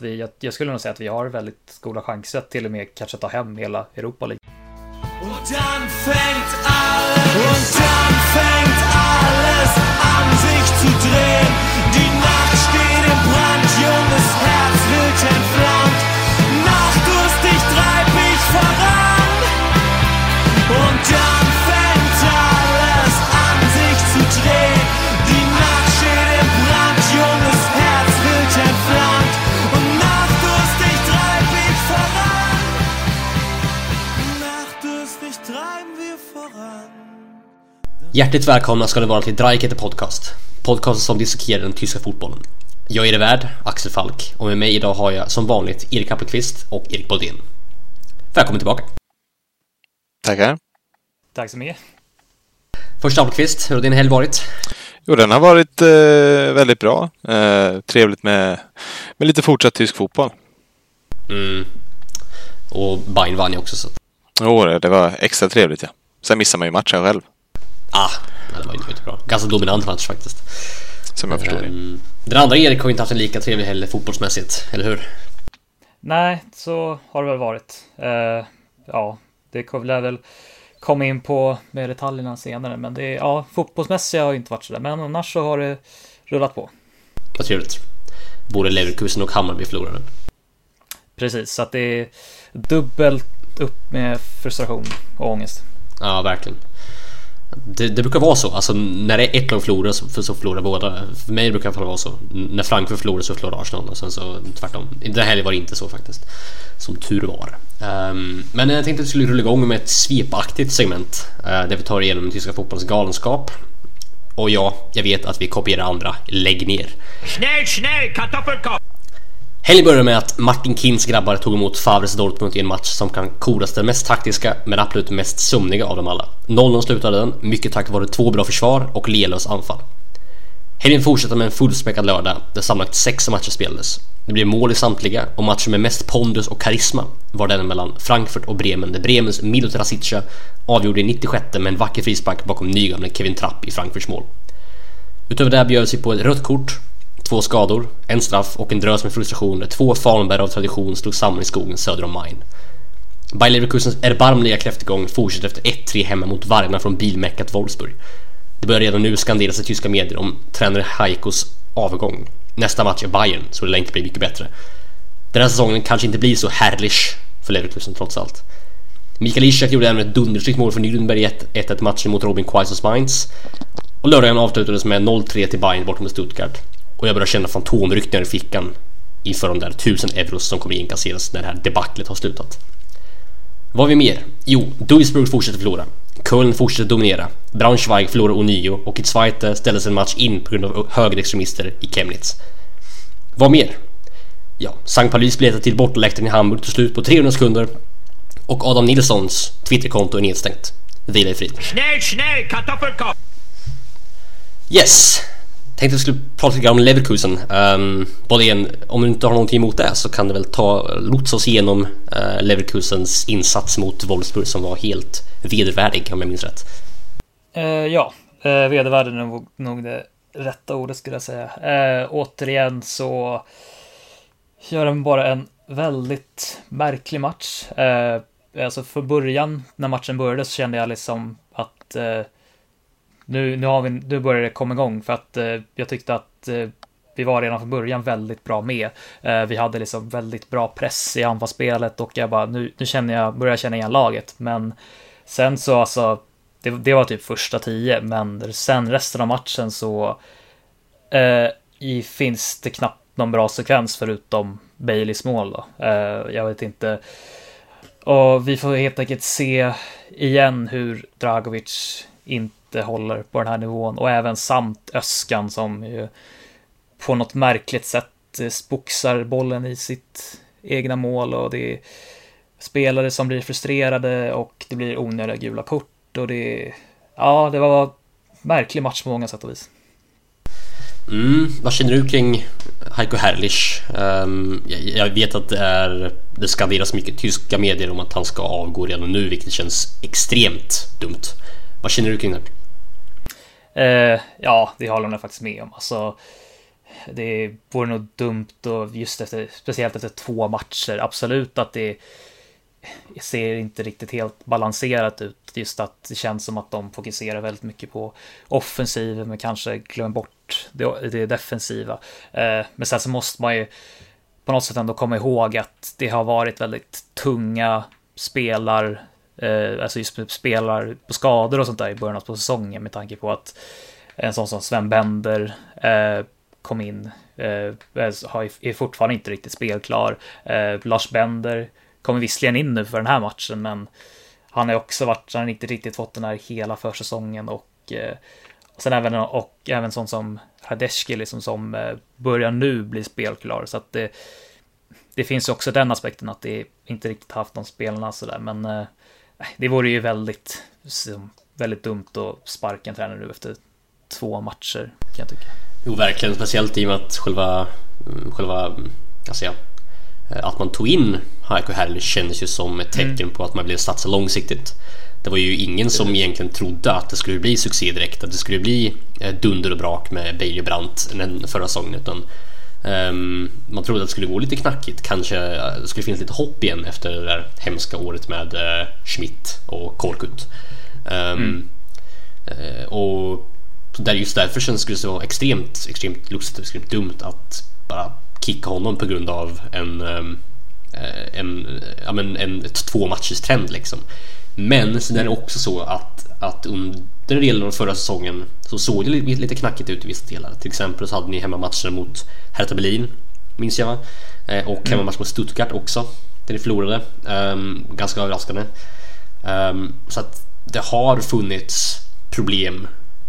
att vi, jag, jag skulle nog säga att vi har väldigt goda chanser att till och med kanske ta hem hela Europa League. Hjärtligt välkomna ska ni vara till Dreikete Podcast. Podcasten som dissekerar den tyska fotbollen. Jag är er värd, Axel Falk, och med mig idag har jag som vanligt Erik Appelqvist och Erik Boldén. Välkommen tillbaka! Tackar. Tack så mycket. Först Appelqvist, hur har din helg varit? Jo, den har varit eh, väldigt bra. Eh, trevligt med, med lite fortsatt tysk fotboll. Mm. Och Bayern vann ju också så... Jo, det var extra trevligt ja. Sen missar man ju matchen själv, Ah, det var ju inte bra. Ganska dominant match faktiskt. som jag förstår det. Ehm, Den andra Erik har ju inte haft en lika trevlig helg fotbollsmässigt, eller hur? Nej, så har det väl varit. Eh, ja, det kommer väl komma in på med detaljerna senare, men det är, ja, fotbollsmässigt har ju inte varit sådär, men annars så har det rullat på. Vad trevligt. Både Leverkusen och Hammarby förlorade. Precis, så att det är dubbelt upp med frustration och ångest. Ja, verkligen. Det, det brukar vara så, alltså när det är ett lag förlorar så, så förlorar båda. För mig brukar det i alla fall vara så. När Frankfurt förlorar så förlorar Arsenal och sen så tvärtom. Den här helgen var det inte så faktiskt. Som tur var. Um, men jag tänkte att vi skulle rulla igång med ett svepaktigt segment. Uh, där vi tar igenom den tyska fotbollens galenskap. Och ja, jag vet att vi kopierar andra. Lägg ner. Schnell, schnell, Helgen började med att Martin Kins grabbar tog emot Favres Dortmund i en match som kan kodas den mest taktiska men absolut mest sömniga av dem alla. 0-0 slutade den, mycket tack vare två bra försvar och lelös anfall. Helgen fortsatte med en fullspäckad lördag där sammanlagt sex matcher spelades. Det blev mål i samtliga och matchen med mest pondus och karisma var den mellan Frankfurt och Bremen där Bremens Milot Rasica avgjorde i 96 med en vacker frispark bakom nygamle Kevin Trapp i Frankfurts mål. Utöver det bjöds vi på ett rött kort, två skador, en straff och en drös med frustration när två Falunberg av tradition slog samman i skogen söder om Main. Bayer Leverkusens erbarmliga kräftgång fortsätter efter 1-3 hemma mot vargarna från bilmäckat Wolfsburg. Det börjar redan nu skanderas i tyska medier om tränare Heikos avgång. Nästa match är Bayern, så det lär inte bli mycket bättre. Den här säsongen kanske inte blir så härlig för Leverkusen trots allt. Mikael Ishak gjorde även ett dundersnyggt mål för Nürnberg i 1-1 matchen mot Robin Quaisers Mainz. Och lördagen avslutades med 0-3 till Bayern bortom Stuttgart. Och jag börjar känna fantomryckningar i fickan inför de där tusen euros som kommer inkasseras när det här debaclet har slutat. Vad har vi mer? Jo, Duisburg fortsätter förlora. Köln fortsätter dominera. Braunschweig förlorar ånyo och i Zweite ställdes en match in på grund av högerextremister i Chemnitz. Vad mer? Ja, St. Paulis biljetter till bortaläktaren i Hamburg tog slut på 300 sekunder och Adam Nilssons Twitterkonto är nedstängt. Vila i frid. Yes! Tänkte vi skulle prata lite grann om Leverkusen. Um, både igen, om du inte har någonting emot det så kan du väl ta lotsa oss igenom uh, Leverkusens insats mot Wolfsburg som var helt vedervärdig om jag minns rätt. Uh, ja, uh, vedervärdig är nog, nog det rätta ordet skulle jag säga. Uh, återigen så gör de bara en väldigt märklig match. Uh, alltså för början när matchen började så kände jag liksom att uh, nu, nu, har vi, nu börjar det komma igång för att eh, jag tyckte att eh, vi var redan från början väldigt bra med. Eh, vi hade liksom väldigt bra press i anfallsspelet och jag bara nu, nu känner jag, börjar jag känna igen laget. Men sen så alltså, det, det var typ första tio, men sen resten av matchen så eh, i, finns det knappt någon bra sekvens förutom Baileys mål då. Eh, jag vet inte. Och vi får helt enkelt se igen hur Dragovic inte håller på den här nivån och även samt Öskan som ju på något märkligt sätt eh, spoxar boxar bollen i sitt egna mål och det är spelare som blir frustrerade och det blir onödiga gula kort och det är, ja, det var en märklig match på många sätt och vis. Mm, vad känner du kring Heiko Herrlich? Um, ehm, jag, jag, vet att det, är, det skanderas mycket tyska medier om att han ska avgå redan nu, vilket känns extremt dumt. Vad känner du kring det? Eh, ja, det håller jag faktiskt med om. Alltså, det vore nog dumt och just efter, speciellt efter två matcher, absolut att det ser inte riktigt helt balanserat ut. Just att det känns som att de fokuserar väldigt mycket på offensiven men kanske glömmer bort det, det defensiva. Eh, men sen så måste man ju på något sätt ändå komma ihåg att det har varit väldigt tunga spelar, eh, alltså just spelar på skador och sånt där i början av säsongen med tanke på att en sån som Sven Bender eh, kom in, eh, är fortfarande inte riktigt spelklar. Eh, Lars Bender kommer visserligen in nu för den här matchen, men han har också varit, han har inte riktigt fått den här hela försäsongen och, eh, och sen även, och även sånt som Radeski liksom som eh, börjar nu bli spelklar, så att det, det finns också den aspekten att det inte riktigt haft de spelarna sådär, men eh, det vore ju väldigt, väldigt dumt att sparka en tränare nu efter två matcher kan jag tycka. Jo, verkligen. Speciellt i och med att själva, själva alltså ja, att man tog in Heiko Herrlich kändes ju som ett tecken mm. på att man ville satsa långsiktigt. Det var ju ingen som egentligen trodde att det skulle bli succé direkt, att det skulle bli eh, dunder och brak med Bailey och Brandt den förra säsongen. Utan, um, man trodde att det skulle gå lite knackigt, kanske det skulle finnas lite hopp igen efter det där hemska året med uh, Schmidt och Korkut. Um, mm. uh, och där just därför känns det så extremt, extremt lustigt och extremt dumt att bara kicka honom på grund av en, eh, en, ja, men en ett två matchers trend liksom. Men sen är det också så att, att under delen av förra säsongen så såg det lite, knackigt ut i vissa delar. Till exempel så hade ni hemmamatcher mot Hertha Berlin, minns jag va? Eh, och mm. hemmamatch mot Stuttgart också, där ni förlorade. Um, ganska överraskande. Um, så att det har funnits problem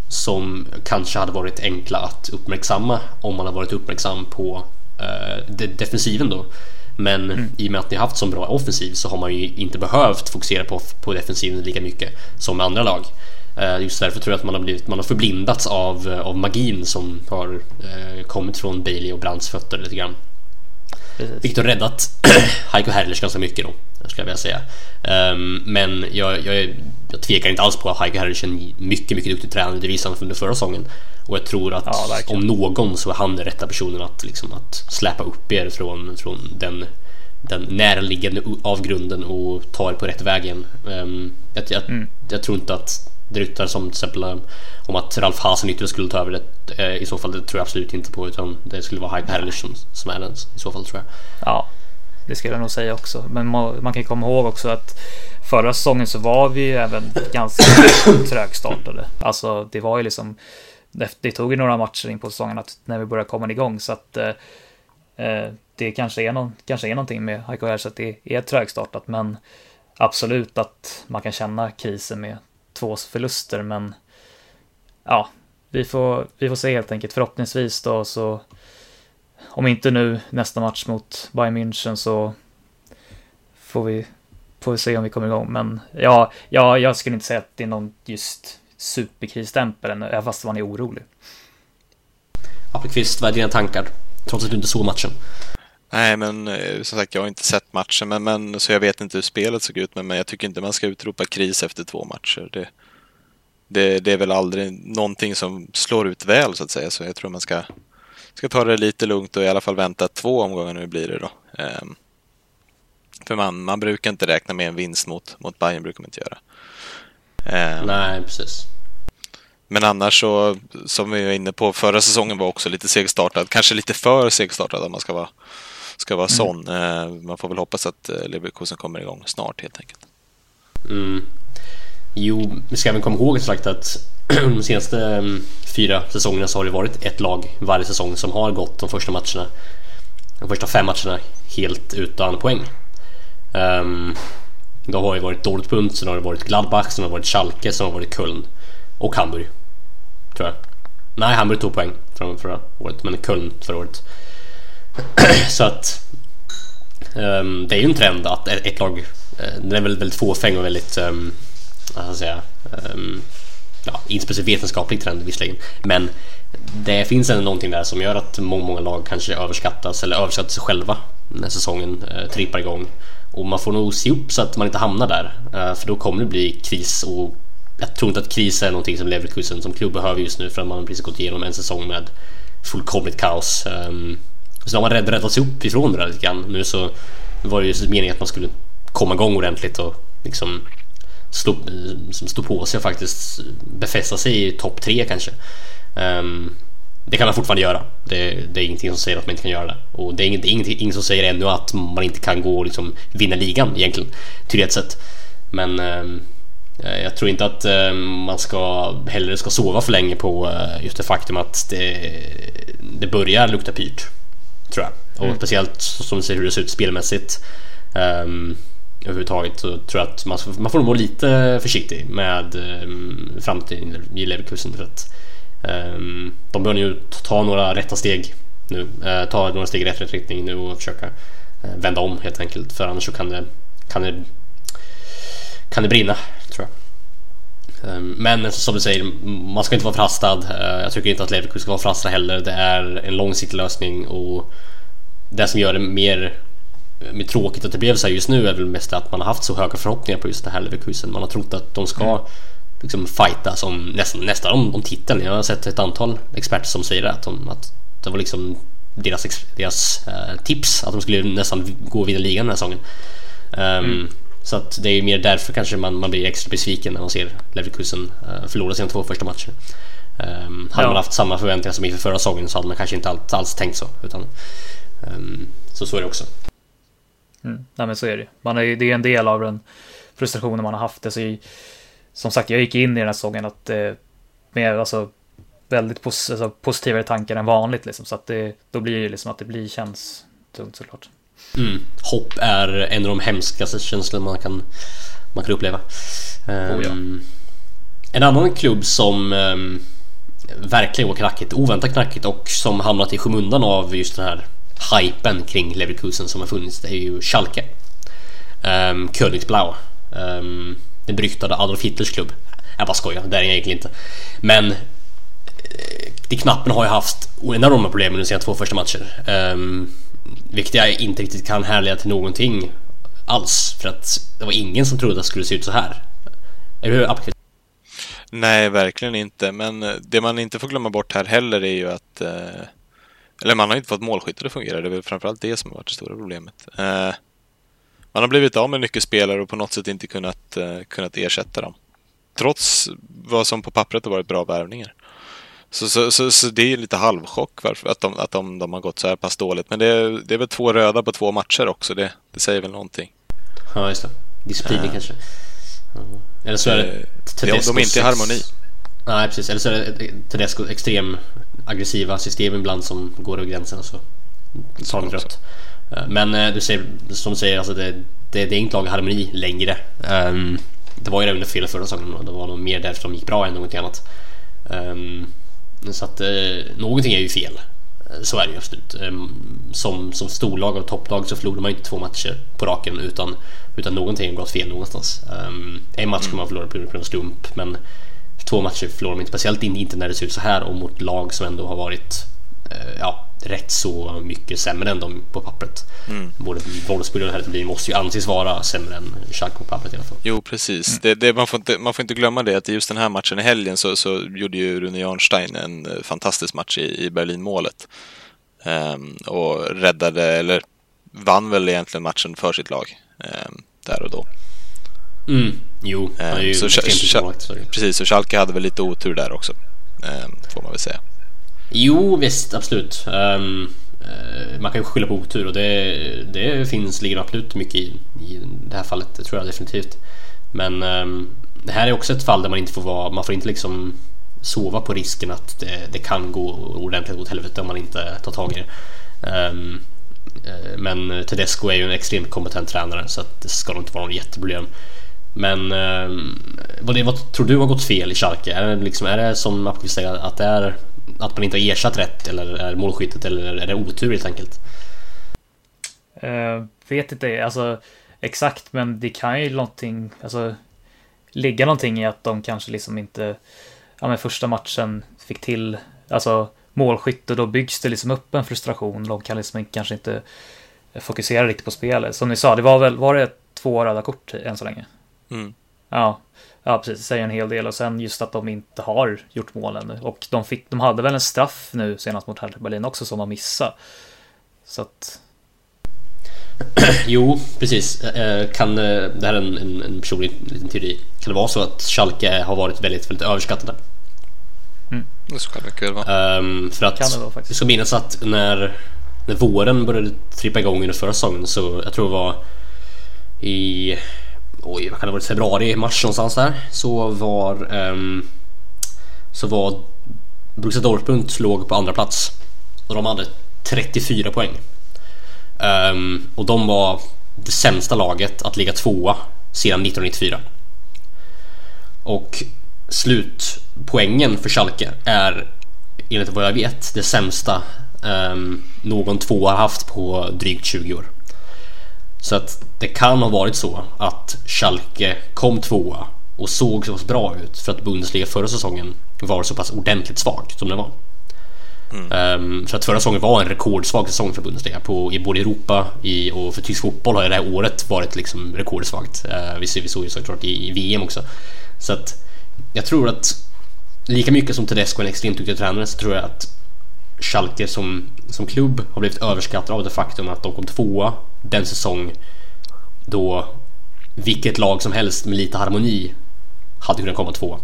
som kanske hade varit enkla att uppmärksamma om man hade varit uppmärksam på eh, defensiven då. Men mm. i och med att ni haft så bra offensiv så har man ju inte behövt fokusera på, på defensiven lika mycket som med andra lag. Eh, just därför tror jag att man har, blivit, man har förblindats av, eh, av magin som har eh, kommit från Bailey och Brandts fötter lite grann. Precis. Vilket har räddat Heiko Herrlich ganska mycket då, skulle jag vilja säga. Um, men jag, jag, jag tvekar inte alls på att Heiko Herrlich är en mycket, mycket duktig tränare. Det visade han under förra säsongen. Och jag tror att ja, om någon så är han den rätta personen att, liksom, att släpa upp er från, från den, den närliggande avgrunden och ta er på rätt väg igen. Um, jag, jag, mm. jag tror inte att det ryktas som till exempel eh, om att Ralf Hasenytter skulle ta över det. Eh, I så fall det tror jag absolut inte på utan det skulle vara Hype Herrlich som, som är den i så fall tror jag. Ja, det skulle jag nog säga också. Men man, kan komma ihåg också att förra säsongen så var vi ju även ganska trögstartade. Alltså det var ju liksom det tog ju några matcher in på säsongen att när vi började komma igång så att eh, eh det kanske är, någon, kanske är någonting med HKR så att det är trögstartat men absolut att man kan känna krisen med två förluster, men ja, vi får, vi får se helt enkelt. Förhoppningsvis då så, om inte nu nästa match mot Bayern München så får vi, får vi se om vi kommer igång. Men ja, ja, jag skulle inte säga att det är någon just superkrisstämpel, även fast man är orolig. Appelqvist, vad är dina tankar? Trots att du inte såg matchen. Nej, men eh, som sagt, jag har inte sett matchen, men, men, så jag vet inte hur spelet såg ut. Men, men jag tycker inte man ska utropa kris efter två matcher. Det, det, det, är väl aldrig någonting som slår ut väl, så att säga. Så jag tror man ska, ska ta det lite lugnt och i alla fall vänta två omgångar nu blir det då. Um, för man, man brukar inte räkna med en vinst mot, mot Bayern, brukar man inte göra. Um, Nej, precis. Men annars så, som vi var inne på, förra säsongen var också lite segstartad. Kanske lite för segstartad om man ska vara ska vara mm. sån. Mm. Man får väl hoppas att eh, Leverkusen kommer igång snart helt enkelt. Mm. Jo, vi ska även komma ihåg sagt att de senaste mm, fyra säsongerna så har det varit ett lag varje säsong som har gått de första matcherna, de första fem matcherna helt utan poäng. Um, det har ju varit Dortmund, sen har det varit Gladbach, sen har det varit Schalke, sen har det varit Köln och Hamburg. Tror jag. Nej, Hamburg tog poäng från förra året, men Köln förra året. så att um, det är ju en trend att ett lag, uh, den är väldigt, väldigt fåfäng och väldigt, um, vad ska jag säga, um, ja, inte speciellt vetenskaplig trend visserligen, men det finns ändå någonting där som gör att många, många lag kanske överskattas eller överskattar sig själva när säsongen uh, trippar igång. Och man får nog se upp så att man inte hamnar där, uh, för då kommer det bli kris och jag tror inte att kris är någonting som Leverkusen som klubb behöver just nu för att man precis gått igenom en säsong med fullkomligt kaos. Um, så har man rädd, räddat sig upp ifrån det där lite grann. Nu så var det ju meningen att man skulle komma igång ordentligt och liksom stå, liksom stå på sig och faktiskt befästa sig i topp tre kanske. Um, det kan man fortfarande göra. Det, det, är ingenting som säger att man inte kan göra det. Och det är inget, inget, inget som säger ännu att man inte kan gå och liksom vinna ligan egentligen. Till sett. Men um, jag tror inte att um, man ska hellre ska sova för länge på uh, just det faktum att det, det börjar lukta pyrt. Tror jag. Och mm. speciellt som du ser hur det ser ut spelmässigt. Um, överhuvudtaget så tror jag att man, man får nog vara lite försiktig med um, framtiden i Leverkusen. För att, um, de bör nu ta några rätta steg nu. Uh, ta några steg i rätt, rätt riktning nu och försöka uh, vända om helt enkelt. För annars så kan det, kan det, kan det brinna tror jag. Men som du säger, man ska inte vara förhastad. Uh, jag tycker inte att Leverkusen ska vara förhastad heller. Det är en långsiktig lösning och det som gör det mer med tråkigt att det blev så här just nu är väl mest att man har haft så höga förhoppningar på just det här Leverkusen. Man har trott att de ska mm. liksom fighta som nästan, nästan om, om titeln. Jag har sett ett antal experter som säger det, att, de, att det var liksom deras, deras uh, tips att de skulle nästan gå vidare ligan den här säsongen. Um, mm. Så att det är mer därför kanske man, man blir extra besviken när man ser Leverkusen uh, förlora sina två första matcher. Um, hade ja. man haft samma förväntningar som inför förra säsongen så hade man kanske inte alls, alls tänkt så. Utan, um, så så är det också. Mm. Nej men så är det man är, Det är en del av den frustrationen man har haft. Alltså, som sagt, jag gick in i den här säsongen att, eh, med alltså, väldigt pos alltså, positivare tankar än vanligt. Liksom, så att det, då blir det liksom att det blir, känns tungt såklart. Mm. Hopp är en av de hemskaste känslorna man kan, man kan uppleva. Oh, ja. en annan klubb som um, verkligen var knackigt, oväntat knackigt och som hamnat i skymundan av just den här hypen kring Leverkusen som har funnits det är ju Schalke. Um, Königsblau. Um, den beryktade Adolf Hitlers klubb. Jag bara skojar, det är jag egentligen inte. Men eh, de knappen har ju haft enorma problem under sina två första matcher. Um, vilket jag inte riktigt kan härleda till någonting alls. För att det var ingen som trodde att det skulle se ut så här. Eller hur Apkel? Nej, verkligen inte. Men eh, det man inte får glömma bort här heller är ju att eh eller man har inte fått målskyttar att fungera. Det är väl framförallt det som har varit det stora problemet. Eh, man har blivit av med nyckelspelare och på något sätt inte kunnat, eh, kunnat ersätta dem. Trots vad som på pappret har varit bra värvningar. Så, så, så, så, det är lite halvchock varför, att, de, att de, de har gått så här pass dåligt. Men det är, det är väl två röda på två matcher också. Det, det säger väl någonting. Ja, just det. Disciplin äh. kanske. Eller så är det eh, Tedescos... De är inte i harmoni. Nej, precis. Eller så är det Tedescos extrem aggressiva system ibland som går över gränsen så tar de rött. Eh, men eh, du säger, som du säger, alltså det, det, det är inte lag harmoni längre. Um, det var ju det under fel förra säsongen och det var nog mer därför de gick bra än någonting annat. Um, så att eh, någonting är ju fel. Eh, så är det ju absolut. Ehm, som, som storlag och topplag så förlorar man ju inte två matcher på raken utan, utan någonting har gått fel någonstans. Ehm, en match kan man förlora på grund av slump men två matcher förlorar man inte, speciellt inte när det ser ut så här och mot lag som ändå har varit eh, ja, rätt så mycket sämre än de på pappret. Mm. Både Wolfsburg och Hertha måste ju anses vara sämre än Schalke på pappret i alla fall. Jo, precis. Mm. Det, det, man, får inte, man får inte glömma det att i just den här matchen i helgen så, så gjorde ju Rune Jarnstein en eh, fantastisk match i, i Berlinmålet. Um, och räddade, eller vann väl egentligen matchen för sitt lag um, där och då. Mm. Jo, han är ju så, Precis, och Schalke hade väl lite otur där också. Får man väl säga. Jo, visst, absolut. Um, man kan ju skylla på otur och det, det finns, ligger absolut mycket i, i det här fallet. Det tror jag definitivt. Men um, det här är också ett fall där man inte får vara, man får inte liksom sova på risken att det, det kan gå ordentligt åt helvete om man inte tar tag i det. Um, men Tedesco är ju en extremt kompetent tränare så att det ska nog inte vara något jätteproblem. Men um, vad, det, vad tror du har gått fel i Schalke? Är det, liksom, är det som man säga att det är att man inte har ersatt rätt eller är målskyttet eller är det otur helt enkelt? Uh, vet inte, alltså exakt, men det kan ju någonting, alltså ligga någonting i att de kanske liksom inte, ja men första matchen fick till, alltså målskytt och då byggs det liksom upp en frustration. De kan liksom kanske inte fokusera riktigt på spelet. Som ni sa, det var väl, var det två röda kort än så länge? Mm. Ja, ja precis. Det säger en hel del. Och sen just att de inte har gjort mål ännu. Och de, fick, de hade väl en straff nu senast mot Hertha Berlin också som de missade. Så att... Jo, precis. Eh, Kan, eh, det här är en, en, en personlig liten teori. Kan det vara så att Schalke har varit väldigt, väldigt överskattade? Det ska mycket vara. Um, för att Kan det vara faktiskt. jag ska minnas att när, när våren började trippa igång under förra säsongen så jag tror det var i oj, vad kan det ha varit, februari, mars någonstans där så var um, så var Borussia Dortmund låg på andra plats och de hade 34 poäng. Um, och de var det sämsta laget att ligga tvåa sedan 1994. Och slutpoängen för Schalke är enligt vad jag vet det sämsta um, någon tvåa har haft på drygt 20 år. Så att det kan ha varit så att Schalke kom tvåa och såg så pass bra ut för att Bundesliga förra säsongen var så pass ordentligt svag som den var. Um, för att förra säsongen var en rekordsvag säsong för Bundesliga på, i både Europa i, och för tysk fotboll har det här året varit liksom rekordsvagt. Uh, vi, vi såg ju såklart i, i VM också. Så att jag tror att lika mycket som Tedesco är en extremt duktig tränare så tror jag att Schalke som, som klubb har blivit överskattad av det faktum att de kom tvåa den säsong då vilket lag som helst med lite harmoni hade kunnat komma tvåa.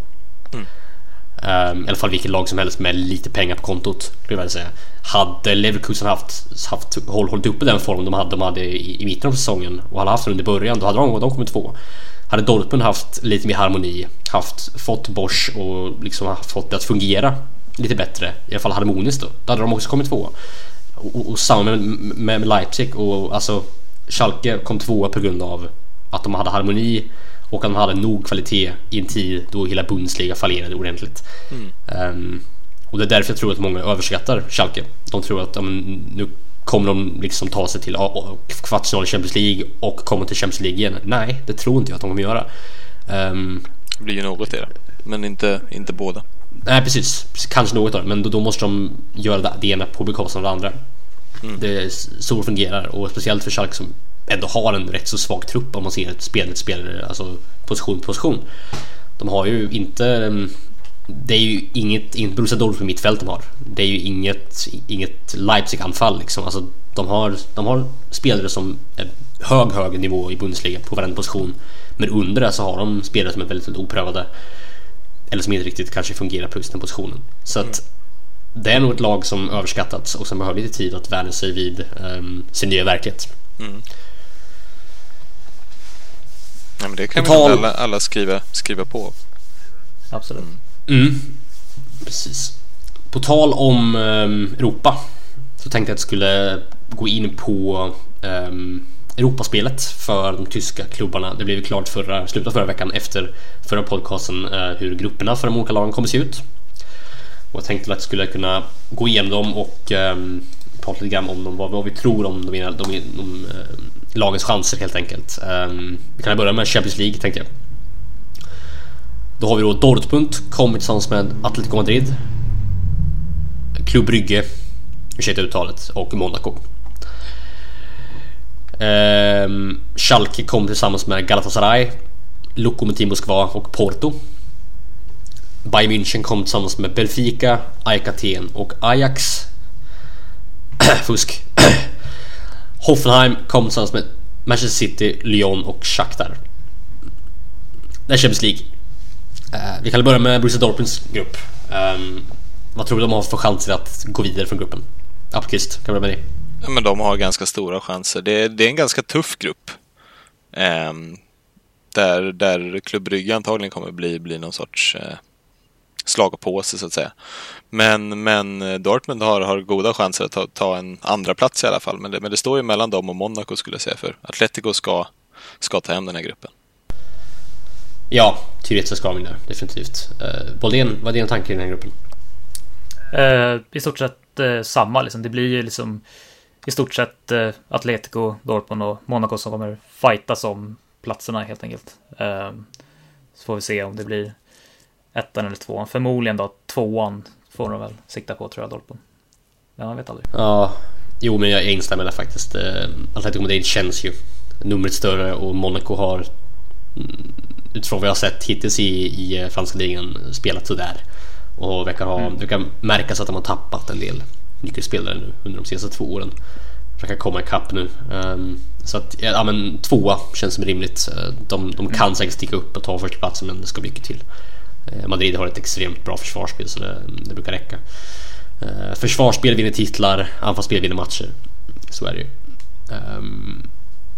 Um, I alla fall vilket lag som helst med lite pengar på kontot. Skulle jag säga. Hade Leverkusen haft, haft håll, hållit uppe den form de hade, de hade i, i mitten av säsongen och hade haft den under början, då hade de, de kommit två. Hade Dortmund haft lite mer harmoni, haft, fått Bosch och liksom fått det att fungera lite bättre, i alla fall harmoniskt då, då hade de också kommit två. Och, och, samma med, med, med Leipzig och alltså Schalke kom tvåa på grund av att de hade harmoni och att de hade nog kvalitet i en tid då hela Bundesliga fallerade ordentligt. Um, och det är därför jag tror att många överskattar Schalke. De tror att men, nu kommer de liksom ta sig till kvartsfinal i Champions League och komma till Champions League igen. Nej, det tror inte jag att de kommer göra. Um, Det blir ju något i det. Men inte, inte båda. Nej precis, kanske något av det, men då, då måste de göra det, det ena på bekostnad av det andra. Det är så det fungerar och speciellt för Schalke som ändå har en rätt så svag trupp om man ser spelet spelare, alltså position position. De har ju inte mm, det är ju inget, inget Borussia Dortmund mittfält de har. Det är ju inget, inget Leipzig-anfall liksom. Alltså, de, har, de har spelare som är hög, hög nivå i Bundesliga på varenda position. Men under det så har de spelare som är väldigt, väldigt oprövade. Eller som inte riktigt kanske fungerar på just den positionen. Så att det är nog ett lag som överskattats och som behöver lite tid att vänja sig vid um, sin nya verklighet. Ja, men det kan Total- väl alla, alla skriva, skriva på. Absolut. Mm. Precis. På tal om um, Europa så tänkte jag att jag skulle gå in på um, Europaspelet för de tyska klubbarna. Det blev ju klart förra, slutet av förra veckan efter förra podcasten eh, hur grupperna för de olika lagen kommer se ut. Och jag tänkte att jag skulle kunna gå igenom dem och um, prata lite grann om dem, vad, vad vi tror om de, de, de, de eh, lagens chanser helt enkelt. Um, vi kan börja med Champions League tänkte jag. Då har vi då Dortmund kommit tillsammans med Atletico Madrid. Club Brygge, ursäkta uttalet, och Monaco. Ehm, Schalke kom tillsammans med Galatasaray, Lokomotiv Moskva och Porto. Bayern München kom tillsammans med Benfica, AIK Aten och Ajax. Fusk. Hoffenheim kom tillsammans med Manchester City, Lyon och Shakhtar. Det är Champions League. Eh, vi kan börja med Borussia Dortmunds grupp. Ehm, vad tror du de har för chanser att gå vidare från gruppen? Appelqvist, kan vi börja med dig? Ja, men de har ganska stora chanser. Det är, det är en ganska tuff grupp. Ehm, där, där Klubb antagligen kommer bli, bli någon sorts eh, slag på sig så att säga. Men, men eh, Dortmund har, har goda chanser att ta, ta en andra plats i alla fall. Men det, men det står ju mellan dem och Monaco skulle jag säga för Atletico ska, ska ta hem den här gruppen. Ja, teoretiskt ska de det, definitivt. Uh, Boldén, vad är dina tankar i den här gruppen? Eh, I stort sett eh, samma liksom. Det blir ju liksom i stort sett eh, Atletico, Dortmund och Monaco som kommer fightas om platserna helt enkelt. Eh, så får vi se om det blir ettan eller tvåan. Förmodligen då tvåan får de väl sikta på tror jag Dortmund. Men man vet aldrig. Ja, jo men jag instämmer där faktiskt. Uh, Atletico Madrid känns ju numret större och Monaco har mm, utifrån vad jag har sett hittills i, i eh, franska ligan spelat sådär. Och verkar ha, mm. det kan märkas att de har tappat en del nyckelspelare nu under de senaste två åren. Verkar komma ikapp nu. Um, så att, ja men tvåa känns som rimligt. Eh, de, de kan säkert sticka upp och ta första platsen men det ska mycket till. Uh, Madrid har ett extremt bra försvarsspel så det, det brukar räcka. Uh, försvarsspel vinner titlar, anfallsspel vinner matcher. Så är det ju. Um,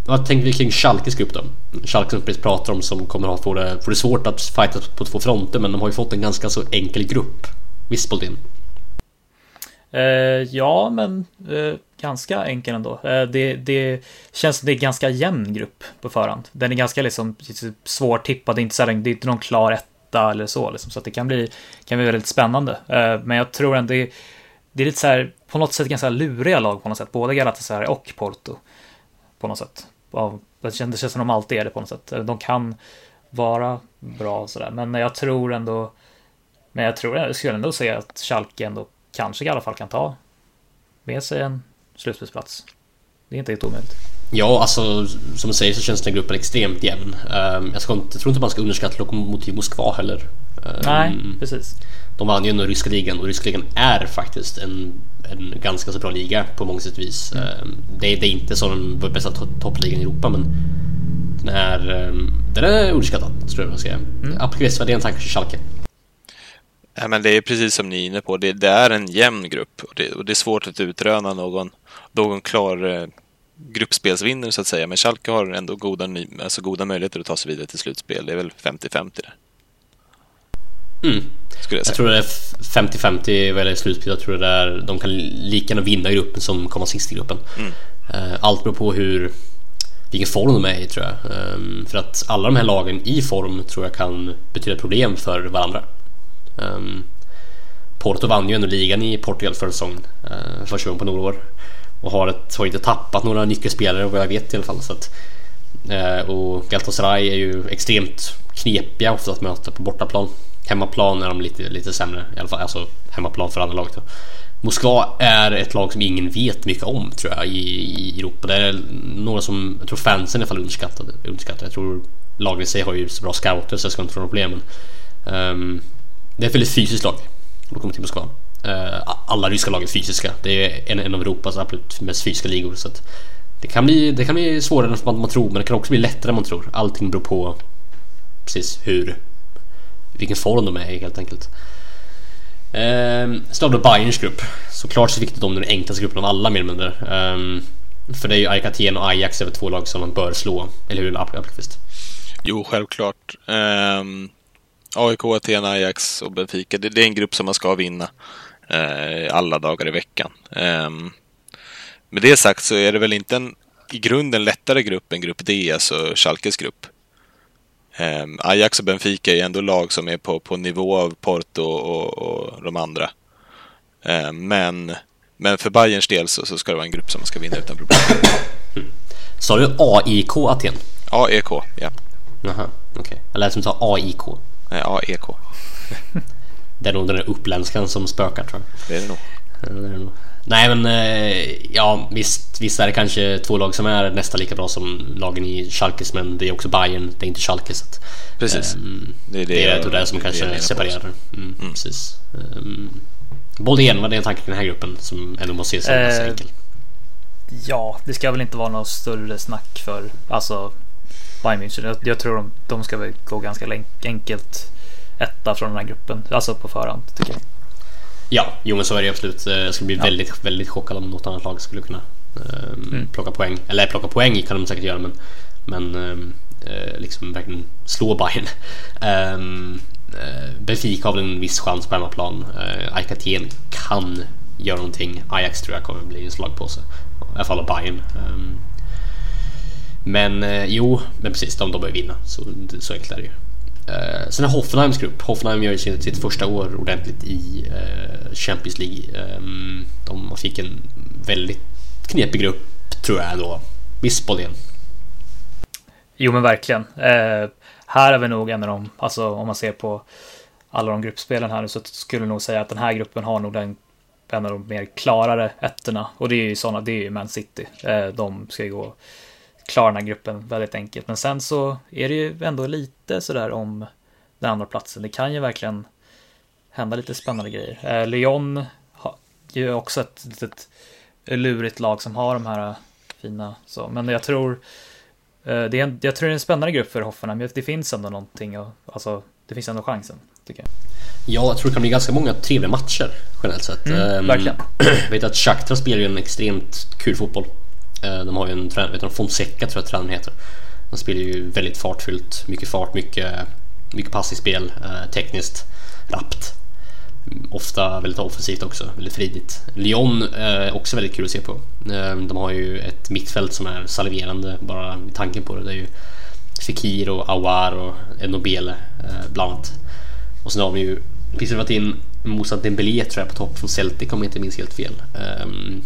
vad tänker vi kring Schalkes grupp då? Schalke som precis pratar om som kommer att få det, få det svårt att fighta på två fronter men de har ju fått en ganska så enkel grupp. Visst Boldin? Eh, ja, men eh, ganska enkel ändå. Eh, det, det känns som det är ganska jämn grupp på förhand. Den är ganska liksom typ svårtippad. Det är inte, så här, det är inte någon klar etta eller så. Liksom, så att det kan bli, kan bli väldigt spännande. Eh, men jag tror ändå det, är, det är lite så här, på något sätt ganska luriga lag på något sätt. Både Galatasaray och Porto. På något sätt. Det känns, som de alltid är det på något sätt. Eh, de kan vara bra och sådär. Men jag tror ändå men jag tror jag skulle ändå säga att Schalke ändå kanske i alla fall kan ta med sig en slutspelsplats. Det är inte helt omöjligt. Ja, alltså som du säger så känns den gruppen extremt jämn. Um, jag, ska inte, jag tror inte man ska underskatta Lokomotiv Moskva heller. Um, Nej, precis. De vann ju ändå ryska ligan och ryska ligan är faktiskt en, en ganska så bra liga på många sätt och vis. Mm. Um, det, det, är inte som den bästa toppligan i Europa men den är, den är underskattad tror jag man ska säga. Mm. Vad är en tanke för Schalke? Ja, men det är precis som ni är inne på. Det, det är en jämn grupp och det, och det, är svårt att utröna någon, någon klar eh, gruppspelsvinnare så att säga. Men Schalke har ändå goda, alltså goda möjligheter att ta sig vidare till slutspel. Det är väl 50-50 där. Mm. Skulle jag, säga. jag tror det är 50-50 vad gäller slutspel. Jag tror det är, de kan lika gärna vinna gruppen som komma sist i gruppen. Mm. Eh, allt beror på hur vilken form de är i tror jag. Ehm, för att alla de här lagen i form tror jag kan betyda problem för varandra. Ehm, Porto vann ju ändå ligan i Portugal förra säsongen, uh, första gången på några år. Och har, ett, har inte tappat några nyckelspelare vad jag vet i alla fall. Så att, eh, och Galatasaray är ju extremt knepiga ofta att möta på bortaplan. Hemmaplan är de lite, lite sämre, i alla fall alltså hemmaplan för andra laget. Då. Moskva är ett lag som ingen vet mycket om tror jag i, i Europa. Det är några som, jag tror fansen i alla fall underskattade. underskattade. Jag tror lagen i sig har ju så bra scouter så jag ska inte få några problem. Men, um, det är ett väldigt fysiskt lag. Lokomotiv Moskva. Eh, alla ryska lag är fysiska. Det är en, en av Europas absolut mest fysiska ligor. Så det, kan bli, det kan bli svårare än man tror, men det kan också bli lättare än man tror. Allting beror på precis hur, vilken form de är i helt enkelt. Ehm, sen har vi Bayerns grupp. Såklart så viktigt om den enklaste gruppen av alla mer eller mindre. Ehm, för det är ju AIK Aten och Ajax över två lag som man bör slå. Eller hur Appelqvist? Jo, självklart. Ehm, AIK, Aten, Ajax och Benfica. Det, det, är en grupp som man ska vinna eh, alla dagar i veckan. Eh, med det sagt så är det väl inte en i grunden lättare grupp än grupp D, alltså Schalkes grupp. Eh, Ajax och Benfica är ändå lag som är på, på nivå av Porto och, och de andra. Eh, men, men för Bayerns del så, så, ska det vara en grupp som man ska vinna utan problem. Sa du AIK Aten? AEK, ja. Jaha, okej. Okay. Jag lät som du sa AIK. Ja, EK. det är nog den där uppländskan som spökar tror jag. Det är det nog. det är nog. Nej men eh, ja visst, visst är det kanske två lag som är nästan lika bra som lagen i Schalkes men det är också Bayern, det är inte Schalke så att, Precis. Um, det är det, det, är det där som kanske separerar. Mm, mm. Precis. Um, Boldén, vad är en tanke kring den här gruppen som ändå måste ses som eh, enkel? Ja, det ska väl inte vara något större snack för alltså Bayern München. Jag, jag tror de, de ska väl gå ganska enkelt etta från den här gruppen. Alltså på förhand tycker jag. Ja, jo men så är det absolut. Eh, jag skulle bli ja. väldigt, väldigt chockad om något annat lag skulle kunna um, mm. plocka poäng. Eller plocka poäng kan de säkert göra men, men um, uh, liksom verkligen slå Bayern. Um, uh, Benfica har väl en viss chans på hemmaplan. Uh, Aikaten kan göra någonting. Ajax tror jag kommer bli en slagpåse. I alla fall av Bayern. Um, men eh, jo, men precis, de, de bör vinna. Så, så enkelt är det ju. Eh, sen är Hoffenheims grupp. Hoffenheim gör ju sitt, sitt första år ordentligt i eh, Champions League. Eh, de fick en väldigt knepig grupp, tror jag ändå. Visst, Bolén? Jo, men verkligen. Eh, här är vi nog en av de, alltså om man ser på alla de gruppspelen här nu så skulle jag nog säga att den här gruppen har nog den en av de mer klarare ettorna. Och det är ju sådana, det är ju Man City. Eh, de ska ju gå klara den här gruppen väldigt enkelt. Men sen så är det ju ändå lite sådär om den andra platsen. Det kan ju verkligen hända lite spännande grejer. Eh, Lyon har ju också ett litet lurigt lag som har de här fina så. Men jag tror eh, det är en, jag tror det är en spännande grupp för Hoffenheim. Det finns ändå någonting och alltså det finns ändå chansen tycker jag. Ja, jag tror det kan bli ganska många trevliga matcher generellt sett. Mm, Ehm, verkligen. Jag vet att Shakhtar spelar ju en extremt kul fotboll. Eh, de har ju en tränare, vet du, Fonseca tror jag tränaren heter. De spelar ju väldigt fartfyllt, mycket fart, mycket, mycket passningsspel, eh, tekniskt, rappt. Ofta väldigt offensivt också, väldigt fridigt. Lyon är också väldigt kul att se på. De har ju ett mittfält som är saliverande bara i tanken på det. Det är ju Fekir och Awar och Nobele bland annat. Och sen har vi ju precis varit in Moussa Dembélé tror jag på topp från Celtic om jag inte minns helt fel. Ehm,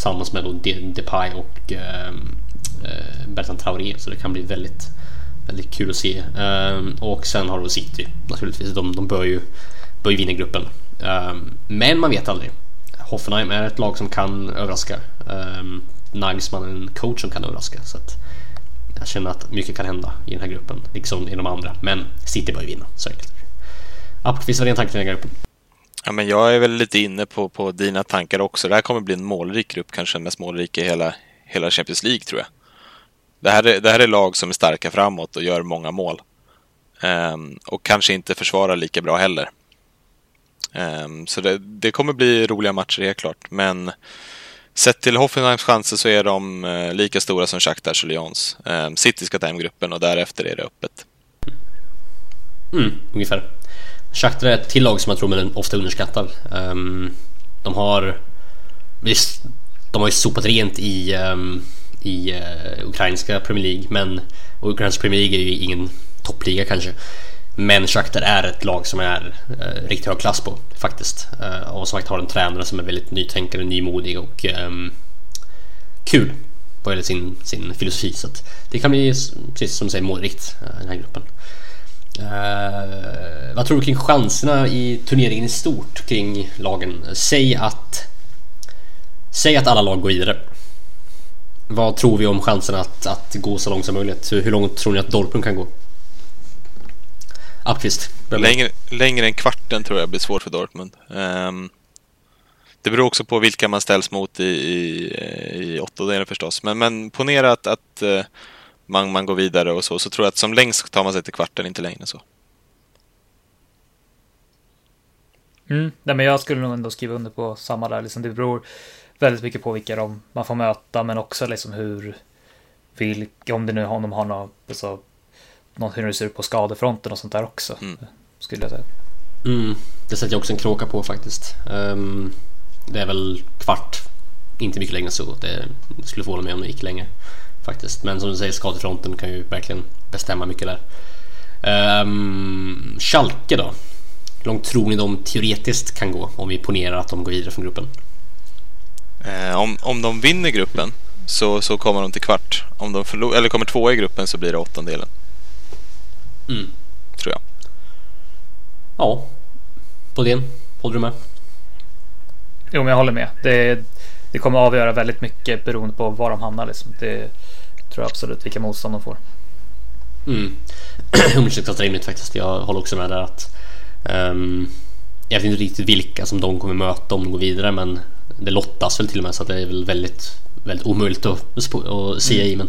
Tillsammans med då Depay och ehm, eh, Bertrand Traoré så det kan bli väldigt, väldigt kul att se. Ehm, och sen har du City naturligtvis. De, de bör, ju, bör ju vinna gruppen. Ehm, men man vet aldrig. Hoffenheim är ett lag som kan överraska. Um, Nagelsmann är en coach som kan överraska. Så att jag känner att mycket kan hända i den här gruppen, liksom i de andra. Men City bör ju vinna, så enkelt. Appelqvist, var är din tanke kring den här gruppen? Ja, men jag är väl lite inne på, på dina tankar också. Det här kommer bli en målrik grupp, kanske den mest målrika i hela, hela Champions League tror jag. Det här, är, det här är lag som är starka framåt och gör många mål. Um, och kanske inte försvarar lika bra heller. Um, så det, det kommer bli roliga matcher helt klart. Men sett till Hoffenheims chanser så är de uh, lika stora som Shakhtar och Lyons. Um, City ska ta hem gruppen och därefter är det öppet. Mm, ungefär. Shakhtar är ett till lag som jag tror man ofta underskattar. Ehm, de har... Visst, de har ju sopat rent i, ehm, i eh, ukrainska Premier League, men... Och ukrainska Premier League är ju ingen toppliga kanske. Men Shakhtar är ett lag som är eh, riktigt hög klass på faktiskt. Eh, och som sagt har en tränare som är väldigt nytänkande, nymodig och ehm, kul vad gäller sin, sin filosofi. Så att det kan bli, precis som du säger, målrikt eh, den här gruppen. Eh, vad tror du kring chanserna i turneringen i stort kring lagen? Säg att Säg att alla lag går vidare. Vad tror vi om chanserna att, att gå så långt som möjligt? Hur, hur långt tror ni att Dortmund kan gå? Appqvist. Längre, längre än kvarten tror jag blir svårt för Dortmund. Um, det beror också på vilka man ställs mot i, i, eh, i åttondelen förstås. Men, men ponera att, att eh, man, man går vidare och så, så tror jag att som längst tar man sig till kvarten, inte längre än så. Mm. Nej, men jag skulle nog ändå skriva under på samma där. Liksom, det beror väldigt mycket på vilka de, man får möta, men också liksom hur, vilka, om det nu om de har något, alltså, något hur det ser ut på skadefronten och sånt där också. Mm. Skulle jag säga. Mm, det sätter jag också en kråka på faktiskt. Ehm, det är väl kvart, inte mycket längre än så. Det skulle förvåna mig om det gick längre faktiskt. Men som du säger, skadefronten kan ju verkligen bestämma mycket där. Um, Schalke då? Hur långt tror ni de teoretiskt kan gå om vi ponerar att de går vidare från gruppen? Eh, om, om de vinner gruppen så, så kommer de till kvart. Om de förlor, eller kommer tvåa i gruppen så blir det åttondelen, Mm. tror jag. Ja, Bodén, håller du med? Jo, men jag håller med. Det, det kommer avgöra väldigt mycket beroende på var de hamnar. Liksom. Det tror jag absolut, vilka motstånd de får. Mm. Undersökt rimligt faktiskt. Jag håller också med där att ehm, jag vet inte riktigt vilka som de kommer möta om de går vidare men det lottas väl till och med så att det är väl väldigt, väldigt omöjligt att, att se i men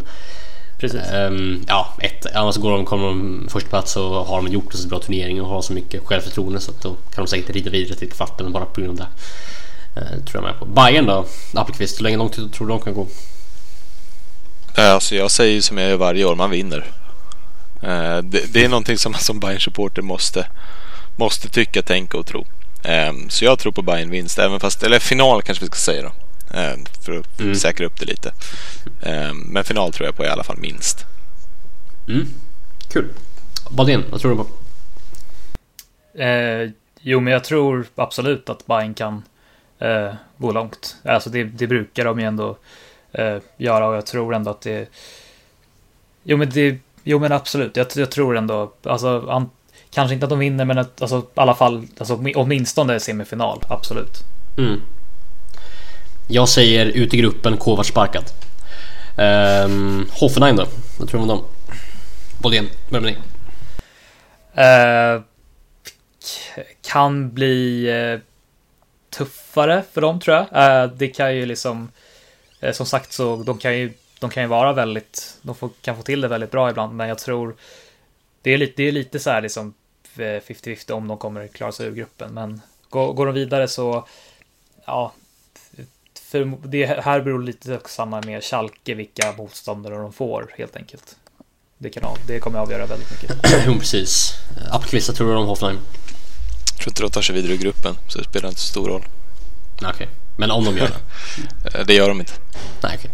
Precis. ehm, ja, ett, annars går de, kommer de först plats så har de gjort en så bra turnering och har så mycket självförtroende så att då kan de säkert rida vidare till kvarten bara på grund av det. Eh, tror jag med på. Bayern då? Appelqvist, hur länge långt tror du de kan gå? Eh, Alltså jag säger ju som jag gör varje år, man vinner. Eh, Det, det är någonting som man som bayern supporter måste, måste tycka, tänka och tro. Eh, Så jag tror på Bayern vinst, även fast, eller final kanske vi ska säga då. eh, För att Mm. säkra upp det lite. Eh, Men final tror jag på i alla fall minst. Mm. Kul. Bodén, vad tror du på? Eh, jo, men jag tror absolut att Bayern kan eh, gå långt. Alltså det, det brukar de ju ändå eh, göra och jag tror ändå att det... Jo, men det... Jo, men absolut. Jag, jag tror ändå... Alltså, an, kanske inte att de vinner, men att, alltså, i alla fall alltså, åtminstone semifinal. Absolut. Mm. Jag säger ut i gruppen Kovac sparkad. Um, Hoffenheim då? Vad tror du om dem? Bodén, börja med dig. K- kan bli eh, tuffare för dem tror jag. Eh, det kan ju liksom, som sagt så de kan ju, de kan ju vara väldigt, de får, kan få till det väldigt bra ibland, men jag tror det är lite, det är lite så här liksom eh, 50-50 om de kommer klara sig ur gruppen, men går, går de vidare så, ja, för det här beror lite samman med Schalke vilka motståndare de får helt enkelt. Det, kan, av- det kommer avgöra väldigt mycket. jo, precis. Appelqvist, vad tror du om Hoffenheim? Jag tror inte de tar sig vidare ur gruppen, så det spelar inte så stor roll. Okej, men om de gör det? Det gör de inte. Nej, okej.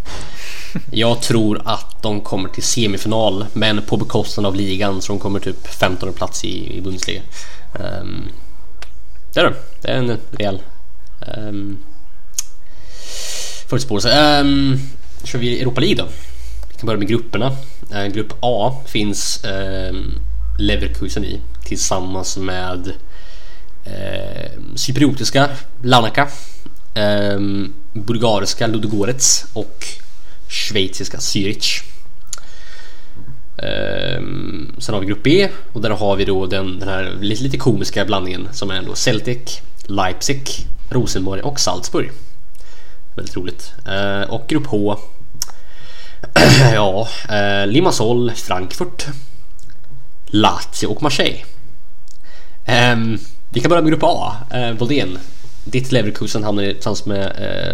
Jag tror att de kommer till semifinal, men på bekostnad av ligan, så de kommer typ 15 plats i, i Bundesliga. Um, det är det. Det är en rejäl um, förutspåelse. Um, kör vi Europa League då? Vi kan börja med grupperna. Eh, grupp A finns um, Leverkusen i tillsammans med eh, cypriotiska Larnaca, eh, bulgariska Ludogorets och schweiziska Zürich. Eh, sen har vi grupp B och där har vi då den, den här lite, lite komiska blandningen som är då Celtic, Leipzig, Rosenborg och Salzburg. Väldigt roligt. Eh, och grupp H Ja, eh, Limassol, Frankfurt, Lazio och Marseille. Ehm, vi kan börja med grupp A. Ehm, uh, Boldén. Ditt Leverkusen hamnar tillsammans med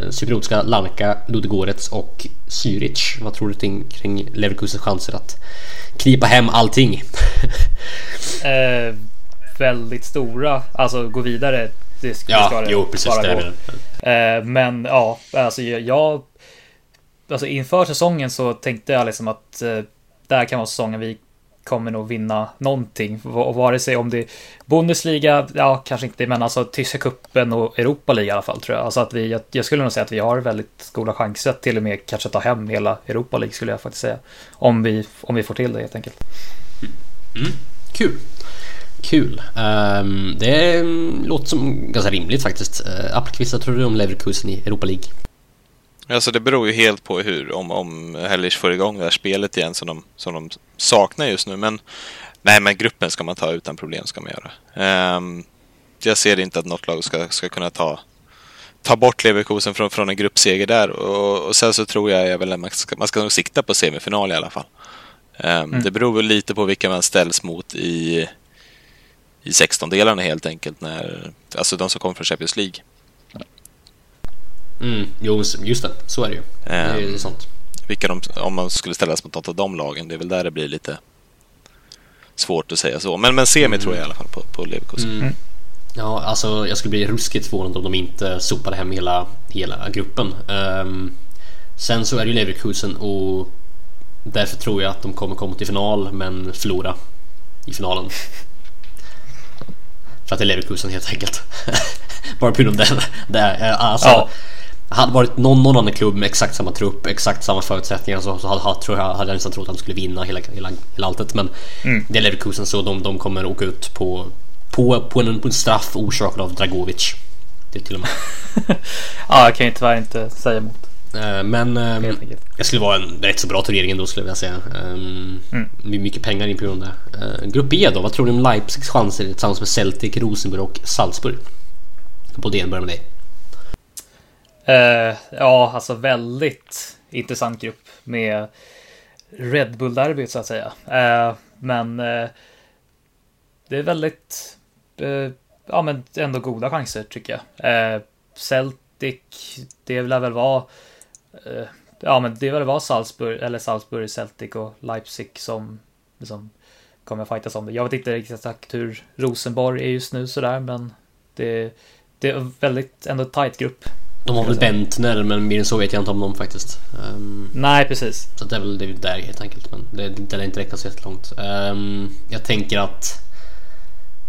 uh, cypriotiska Larnaca, Ludogorets och Zürich. Vad tror du kring, kring Leverkusens chanser att knipa hem allting? Eh, väldigt stora, alltså gå vidare. Det, ska- det ska det jo precis. bara gå. Eh, men ja, alltså jag, jag alltså inför säsongen så tänkte jag liksom att eh, det här kan vara säsongen vi kommer nog vinna någonting. Och vare sig om det är Bundesliga, ja kanske inte, men alltså tyska kuppen och Europa League i alla fall tror jag. Alltså att vi, jag, jag skulle nog säga att vi har väldigt goda chanser att till och med kanske ta hem hela Europa League skulle jag faktiskt säga. Om vi, om vi får till det helt enkelt. Mm. Kul. Kul. Um, det låter som ganska rimligt faktiskt. Uh, Appelqvist, vad tror du om Leverkusen i Europa League? Alltså det beror ju helt på hur, om, om Hellish får igång det här spelet igen som de, som de saknar just nu. Men nej, men gruppen ska man ta utan problem ska man göra. Ehm, jag ser inte att något lag ska, ska kunna ta, ta bort Leverkusen från, från en gruppseger där. Och, och sen så tror jag, jag väl att man ska, man ska nog sikta på semifinal i alla fall. Ehm, Det beror väl lite på vilka man ställs mot i, i 16-delarna helt enkelt. När, alltså de som kommer från Champions League. Mm, jo, just det. Så är det ju. Det är ju Ehm, sånt. vilka de, om man skulle ställas mot något av de lagen. Det är väl där det blir lite svårt att säga så. Men, men semi tror jag i alla fall på, på Leverkusen. Mm. Ja, alltså jag skulle bli ruskigt förvånad om de inte sopade hem hela, hela gruppen. Ehm, sen så är det ju Leverkusen och därför tror jag att de kommer komma till final men förlora i finalen. För att det är Leverkusen helt enkelt. Bara på grund av det. det är, alltså, Ja. Hade varit någon, någon annan klubb med exakt samma trupp, exakt samma förutsättningar så, så hade, tror jag, hade jag nästan trott att de skulle vinna hela, hela, hela alltet. Men det är Leverkusen så de, de kommer åka ut på, på, på, en, på en straff orsakad av Dragovic. Det är till och med. Ja, jag kan ju tyvärr inte säga emot. Eh, Men enkelt. det skulle vara en rätt så bra turnering ändå skulle jag säga. Um, Med mycket pengar in på grund av det. Eh, Grupp B då, vad tror du om Leipzigs chanser tillsammans med Celtic, Rosenborg och Salzburg? På det börjar med dig. Eh, ja, alltså väldigt intressant grupp med Red Bull-derbyt så att säga. Eh, men eh, det är väldigt, ja men ändå goda chanser tycker jag. Celtic, det lär väl vara, ja men det lär vara Salzburg, eller Salzburg, Celtic och Leipzig som liksom kommer fightas om det. Jag vet inte riktigt exakt hur Rosenborg är just nu sådär, men det, det är väldigt ändå tight grupp. De har väl Bentner men mer än så vet jag inte om dem faktiskt. Ehm, Nej, precis. Så det är väl det är där helt enkelt. Men det, det lär inte räcka så jättelångt. Um, jag tänker att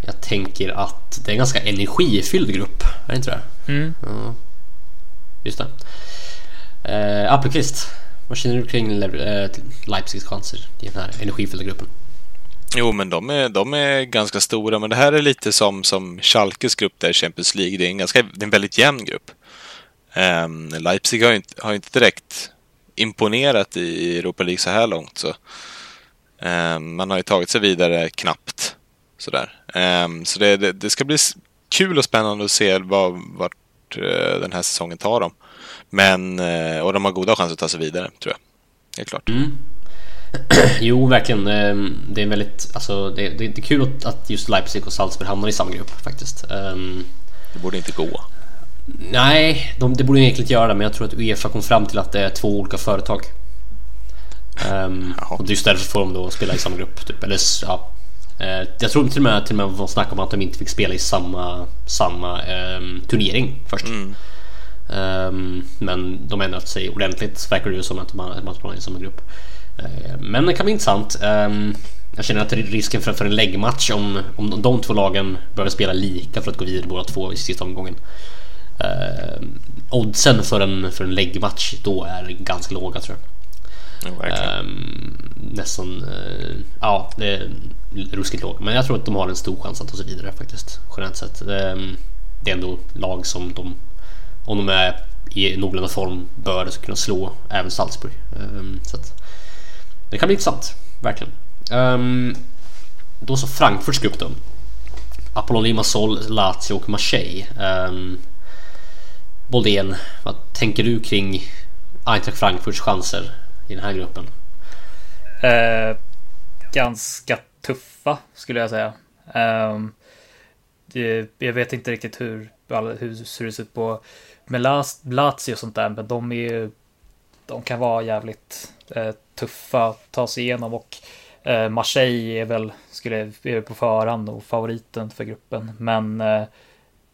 Jag tänker att det är en ganska energifylld grupp. Är det inte det? Mm. Ja. Just det. Uh, Appelqvist. Vad känner du kring Le- eh, Leipzigs chanser i den här energifyllda gruppen? Jo, men de är, de är ganska stora. Men det här är lite som, som Schalkes grupp där i Champions League. Det är en, ganska, det är en väldigt jämn grupp. Ehm, Leipzig har ju inte, har ju inte direkt imponerat i Europa League så här långt. Så, eh, man har ju tagit sig vidare knappt. Sådär. Eh, så det, det, det, ska bli kul och spännande att se vad, vart eh, den här säsongen tar dem. Men, eh, och de har goda chanser att ta sig vidare, tror jag. Helt klart. Mm. Jo, verkligen. Ehm, det är väldigt, alltså, det, det, det är kul att just Leipzig och Salzburg hamnar i samma grupp faktiskt. Det borde inte gå. Nej, de, det borde egentligen göra det, men jag tror att Uefa kom fram till att det är två olika företag. Um, och just därför får de då spela i samma grupp. Typ. Eller, ja. Uh, jag tror till och med till och med var snack om att de inte fick spela i samma, samma um, turnering först. Mm. Um, men de ändrade sig ordentligt, verkar det som att de, de är i samma grupp. Uh, men det kan bli intressant. Um, jag känner att risken för, för en läggmatch om, om de två lagen börjar spela lika för att gå vidare båda två i sista omgången. Eh, oddsen för en, för en läggmatch då är ganska låga tror jag. Ja, eh, nästan, eh, ja det är ruskigt lågt. Men jag tror att de har en stor chans att ta sig vidare faktiskt. Generellt sett. Eh, det är ändå lag som de, om de är i någorlunda form, bör kunna slå även Salzburg. Ehm, så att, det kan bli intressant, verkligen. Um, då så Frankfurts grupp då. Apollon Limassol, Lazio och Marseille. Um, Boldén, vad tänker du kring Eintracht Frankfurts chanser i den här gruppen? Eh, ganska tuffa skulle jag säga. Eh, det, jag vet inte riktigt hur, hur det ser ut på med Lazio och sånt där, men de är ju de kan vara jävligt eh, tuffa att ta sig igenom och Eh, Marseille är väl, skulle är på förhand och favoriten för gruppen. Men, eh,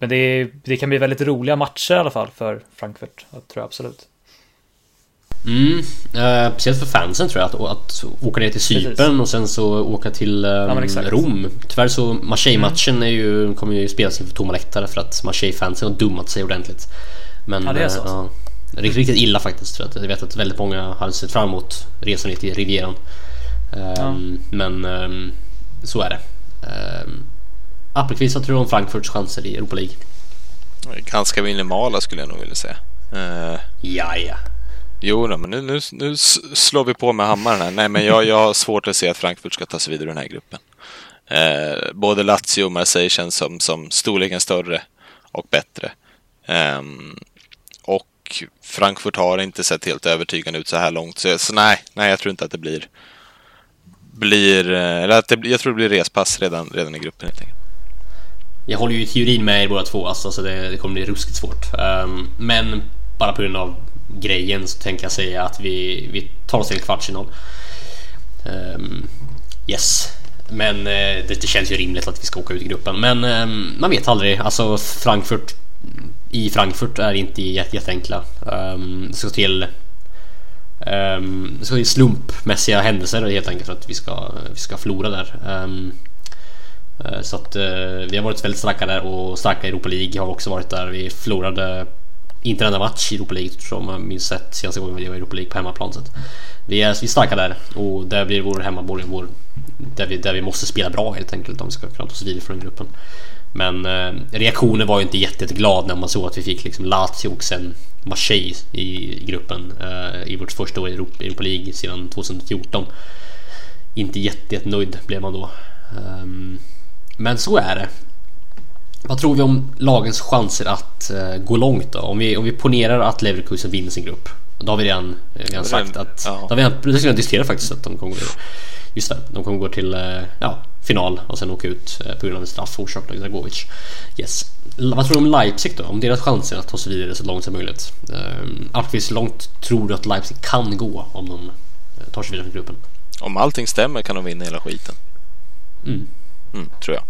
men det, är, det kan bli väldigt roliga matcher i alla fall för Frankfurt, jag tror jag absolut. Mm, eh, speciellt för fansen tror jag att, att åka ner till Cypern och sen så åka till eh, ja, Rom. Tyvärr så Marseille-matchen mm. är ju, kommer ju spelas inför tomma läktare för att Marseille-fansen har dummat sig ordentligt. Men, ja, det är så. Eh, riktigt, riktigt illa faktiskt. För att jag vet att väldigt många hade sett fram emot resan ner till Rivieran. Ja. Ehm, men ehm, så är det. Appelqvist, vad tror du om Frankfurts chanser i Europa League? Ganska minimala skulle jag nog vilja säga. Uh, ja, ja. Jo, då, men nu, nu, nu slår vi på med hammaren här. Nej, men jag, jag har svårt att se att Frankfurt ska ta sig vidare i den här gruppen. Uh, både Lazio och Marseille känns som, som storleken större och bättre. Um, och Frankfurt har inte sett helt övertygande ut så här långt. Så, så nej, nej, jag tror inte att det blir blir, eh, eller att det, jag tror det blir respass redan, redan i gruppen helt enkelt. Jag håller ju i teorin med er båda två, alltså, så det, det kommer bli ruskigt svårt. Um, men bara på grund av grejen så tänker jag säga att vi, vi tar oss till en kvartsfinal. Um, yes. Men uh, det, det, känns ju rimligt att vi ska åka ut i gruppen. Men um, man vet aldrig. Alltså Frankfurt i Frankfurt är inte jätteenkla. Um, det ska till Um, det är slumpmässiga händelser helt enkelt för att vi ska, vi ska förlora där. Um, Eh, så att eh, vi har varit väldigt starka där och starka i Europa League har också varit där. Vi förlorade inte en enda match i Europa League som jag minns rätt senaste gången vi var i Europa League på hemmaplan. Så vi, är, vi är starka där och där blir vår hemmaborg vår, där, vi, där vi måste spela bra helt enkelt om vi ska kunna ta oss vidare från gruppen. Men eh, reaktionen var ju inte jätteglad när man såg att vi fick liksom Lazio och sen Marseille i gruppen eh, i vårt första år i Europa, Europa League sedan 2014. Inte jättenöjd blev man då. Um, men så är det. Vad tror vi om lagens chanser att uh, gå långt då? Om vi, om vi ponerar att Leverkusen vinner sin grupp. Då har vi redan, eh, redan sagt att... Ja. Då har vi redan, redan diskuterat faktiskt att de kommer gå Just det, de kommer gå till uh, ja, final och sen åka ut uh, på grund av en straff orsakad av Dragovic. Yes. Vad tror du om Leipzig då? Om deras chanser att ta sig vidare så långt som möjligt? Hur långt tror du att Leipzig kan gå om de tar sig vidare från gruppen? Om allting stämmer kan de vinna hela skiten. Mm. Mm, tror jag.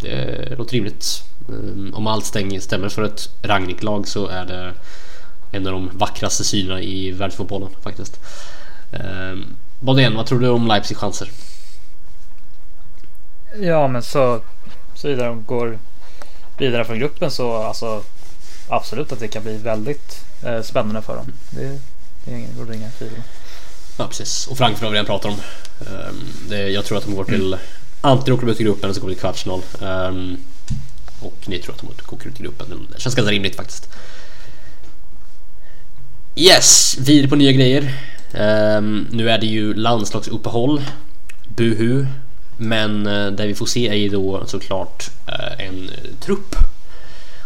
Det låter rimligt. Um, om allt stämmer för ett Rangnick-lag så är det en av de vackraste synerna i världsfotbollen faktiskt. Um, Bodén, vad tror du om Leipzig chanser? Ja, men så såvida de går vidare från gruppen så alltså absolut att det kan bli väldigt eh, spännande för dem. Det, det är ingen, inga tvivel Ja, precis. Och Frankfurt har vi redan pratat om. Um, det, jag tror att de går till mm antingen åker de ut i gruppen eller så går de till kvartsfinal. Um, ehm, och ni tror att de åker ut i gruppen. Det känns ganska rimligt faktiskt. Yes, vidare på nya grejer. Um, nu är det ju landslagsuppehåll. Buhu. Men uh, det vi får se är ju då såklart uh, en eh, trupp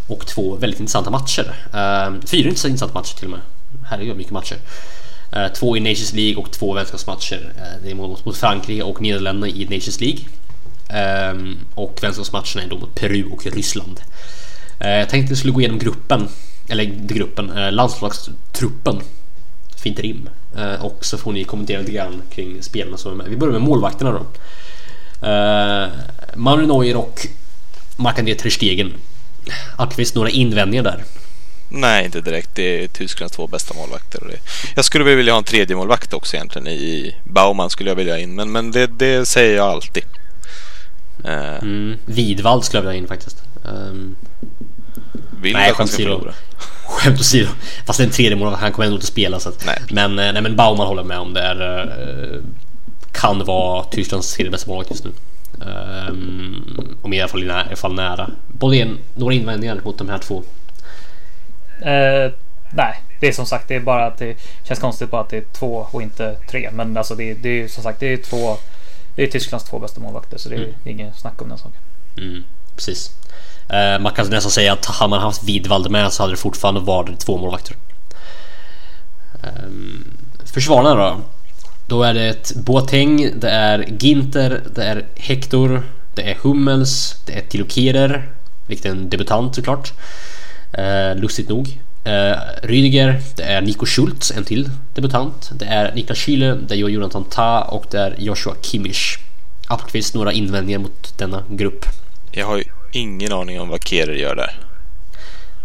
och två väldigt intressanta matcher. Uh, fyra intressanta matcher till och med. Herregud, mycket matcher. Två i Nations League och två vänskapsmatcher. Det är mot, mot Frankrike och Nederländerna i Nations League. Ehm, och vänskapsmatcherna är då mot Peru och Ryssland. Eh, jag tänkte att vi skulle gå igenom gruppen, eller inte gruppen, eh, landslagstruppen. Fint rim. Eh, och så får ni kommentera lite grann kring spelarna som är med. Vi börjar med målvakterna då. Manuel Neuer och Marc-André Ter Stegen. Alkvist, några invändningar där? Nej, inte direkt. Det är Tysklands två bästa målvakter. Och det. Jag skulle vilja ha en tredje målvakt också egentligen. I Baumann skulle jag vilja ha in, men, men det, det säger jag alltid. Eh, Mm. Widwald skulle jag vilja in faktiskt. Um, vill Nej, att han skämt ska åsido. förlora. Skämt åsido. Fast en tredje målvakt, han kommer ändå inte spela så att, Nej. Men, eh, nej, men Baumann håller med om det är, eh, kan vara Tysklands tredje bästa målvakt just nu. Um, om i alla fall, i alla fall nära. Bodén, några invändningar mot de här två? Eh, nej, det är som sagt det är bara att det känns konstigt bara att det är två och inte tre. Men alltså det, det är ju som sagt det är två. Det är Tysklands två bästa målvakter så det är Mm. inget snack om den saken. Mm, precis. Eh, man kan nästan säga att hade man haft Widwald med så hade det fortfarande varit två målvakter. Um, försvararna då? Då är det ett Boateng, det är Ginter, det är Hector, det är Hummels, det är Tilo Kehrer, vilket är en debutant såklart. Uh, lustigt nog. Uh, Rüdiger, det är Nico Schultz, en till debutant. Det är Niklas Schüle, det är Jonathan Ta och det är Joshua Kimmich. Appelqvist, några invändningar mot denna grupp? Jag har ju ingen aning om vad Kehrer gör där.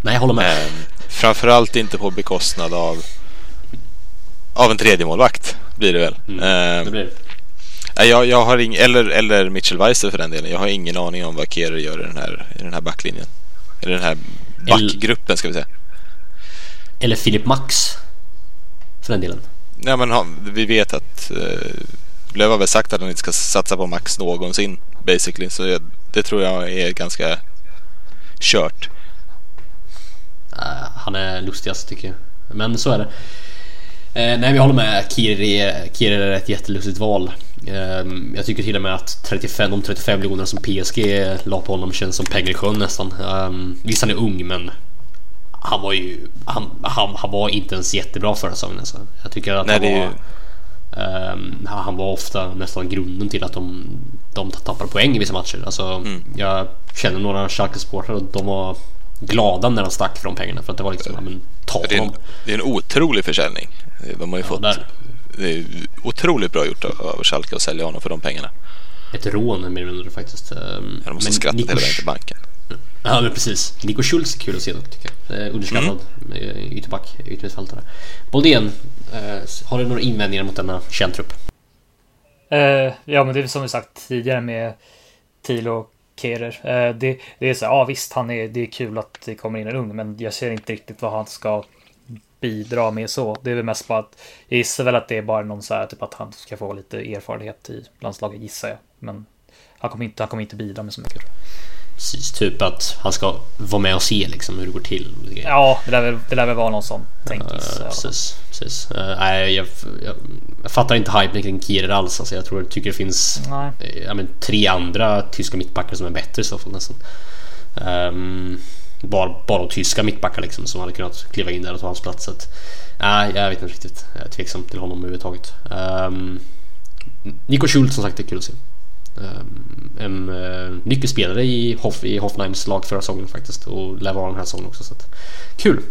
Nej, jag håller med. Eh, framförallt inte på bekostnad av av en tredje målvakt blir det väl. Mm, Eh, Det blir det. jag, jag har ing, eller, eller Mitchell Weiser för den delen. Jag har ingen aning om vad Kehrer gör i den här, i den här backlinjen. Eller den här backgruppen ska vi säga. Eller Philip Max. För den delen. Ja, men vi vet att eh, Löv har väl sagt att han inte ska satsa på Max någonsin basically. Så jag, det tror jag är ganska kört. Eh, han är lustigast tycker jag. Men så är det. Eh, nej, jag håller med. Kiri, Kiri är ett jättelustigt val. Eh, jag tycker till och med att 35, de 35 miljonerna som PSG la på honom känns som pengar i sjön nästan. Eh, visst, han är ung, men han var ju han, han, han var inte ens jättebra förra säsongen. Alltså. Jag tycker att Nej, han var... Ehm, han var ofta nästan grunden till att de, de tappar poäng i vissa matcher. Alltså, Mm. Jag känner några Schalke-supportrar och de var glada när de stack de pengarna för att det var liksom, ja, men ta Det är, en, det är en otrolig försäljning. De har ju Ja, fått... där. Det är otroligt bra gjort av Schalke att sälja honom för de pengarna. Ett rån mer eller mindre faktiskt. Ehm, De måste men skratta Nico hela vägen till banken. Ja men precis. Nico Schultz är kul att se dock tycker jag. Eh, underskattad mm. ytterback, yttermittfältare. Boldén, eh, har du några invändningar mot denna känd trupp? Eh, ja, men det är som vi sagt tidigare med Tilo och Kehrer. Eh, det, det är så här, ja visst, han är, det är kul att det kommer in en ung, men jag ser inte riktigt vad han ska bidra med så. Det är väl mest bara att, jag gissar väl att det är bara någon så här, typ att han ska få lite erfarenhet i landslaget, gissar jag. Men han kommer inte, han kommer inte bidra med så mycket. Precis, typ att han ska vara med och se liksom hur det går till. Ja, det lär väl, det lär väl vara någon sån tänk gissar jag. precis, precis. Eh, nej, jag, jag, jag fattar inte hypen kring Kierer alls. Alltså, jag tror, jag tycker det finns Nej. eh, ja, men, tre andra tyska mittbackar som är bättre i så fall nästan. Um, bara, bara tyska mittbackar liksom som hade kunnat kliva in där och ta hans plats. Så att, nej, jag vet inte riktigt. Jag är tveksam till honom överhuvudtaget. Um, Nico Schultz som sagt är kul att se. Um, en uh, nyckelspelare i, Hoff, i Hoffenheims lag förra säsongen faktiskt och lär vara den här säsongen också. Så att, kul!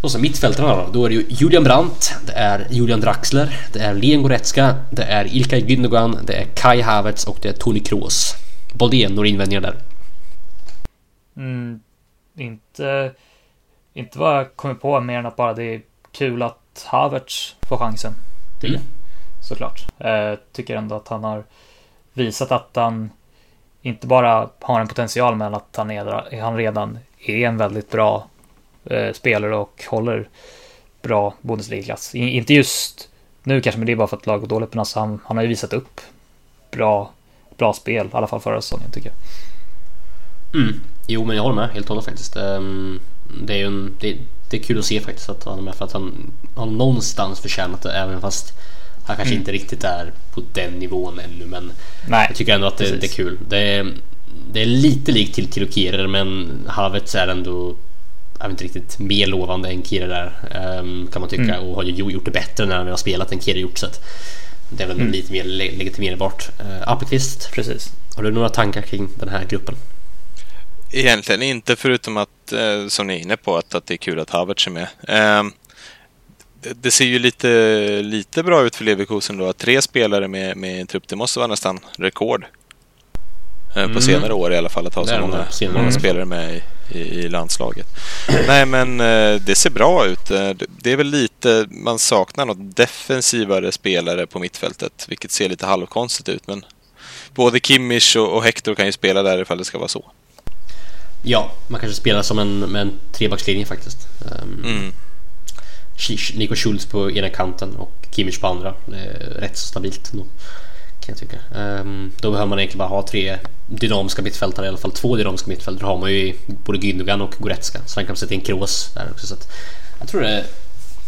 Och så mittfältarna då, då är det ju Julian Brandt, det är Julian Draxler, det är Leon Goretzka, det är Ilkay Gündogan, det är Kai Havertz och det är Toni Kroos. Boldén, några invändningar där? Mm, inte, inte vad jag kommer på mer än att bara det är kul att Havertz får chansen. Mm. Såklart. Eh, tycker ändå att han har visat att han inte bara har en potential men att han, är, han redan är en väldigt bra eh, spelare och håller bra Bundesliga-klass. Inte just nu kanske, men det är bara för att laget går dåligt. Men alltså han, han har ju visat upp bra, bra spel, i alla fall förra säsongen tycker jag. Mm. Jo, men jag håller med helt och hållet faktiskt. Ehm, det är ju en, det, det är kul att se faktiskt att han är med för att han har någonstans förtjänat det även fast han kanske Mm. inte riktigt är på den nivån ännu men Nej, jag tycker ändå att det, det är kul. Det är, det är lite likt till Tilo Kierer men Havertz är ändå jag vet inte riktigt mer lovande än Kierer där ehm, kan man tycka Mm. och har ju gjort det bättre när han har spelat än Kierer gjort så att det är väl Mm. lite mer le- legitimerbart. Uh, Appelqvist, Precis. har du några tankar kring den här gruppen? Egentligen inte förutom att, eh, som ni är inne på, att, att det är kul att Havertz är med. Eh, det, ser ju lite, lite bra ut för Leverkusen då tre spelare med, med en trupp, det måste vara nästan rekord. Eh, på Mm. senare år i alla fall att ha så många, många år. spelare med i, i, i landslaget. Nej men eh, det ser bra ut. Eh, det- är väl lite, man saknar något defensivare spelare på mittfältet, vilket ser lite halvkonstigt ut men både Kimmich och, och Hector kan ju spela där ifall det ska vara så. Ja, man kanske spelar som en, med en trebackslinje faktiskt. Um, Mm. Nico Schultz på ena kanten och Kimmich på andra. Det är rätt så stabilt nog, kan jag tycka. Ehm, då behöver man egentligen bara ha tre dynamiska mittfältare, i alla fall två dynamiska mittfältare har man ju både Gündogan och Goretzka. Sen kan man sätta in Kroos där också. Så jag tror det är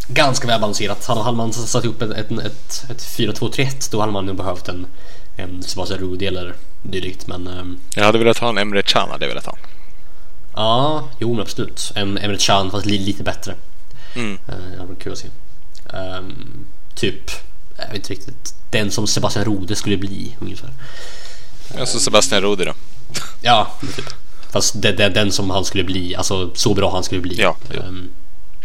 ganska välbalanserat. Hade man satt ihop ett, ett, ett, ett 4-2-3-1 då hade man nog behövt en, en Sebastian Rudi eller dylikt. Men ehm, Jag hade velat ha en Emre Can, hade jag velat ha. Ja, jo men absolut. En Emre Can fast li, lite bättre. Mm. Det hade varit kul att se. Ehm, typ, jag vet inte riktigt. Den som Sebastian Rode skulle bli ungefär. Alltså Sebastian Rudi då. Ja, typ. Fast det, det, den som han skulle bli, alltså så bra han skulle bli. Ja. Ehm,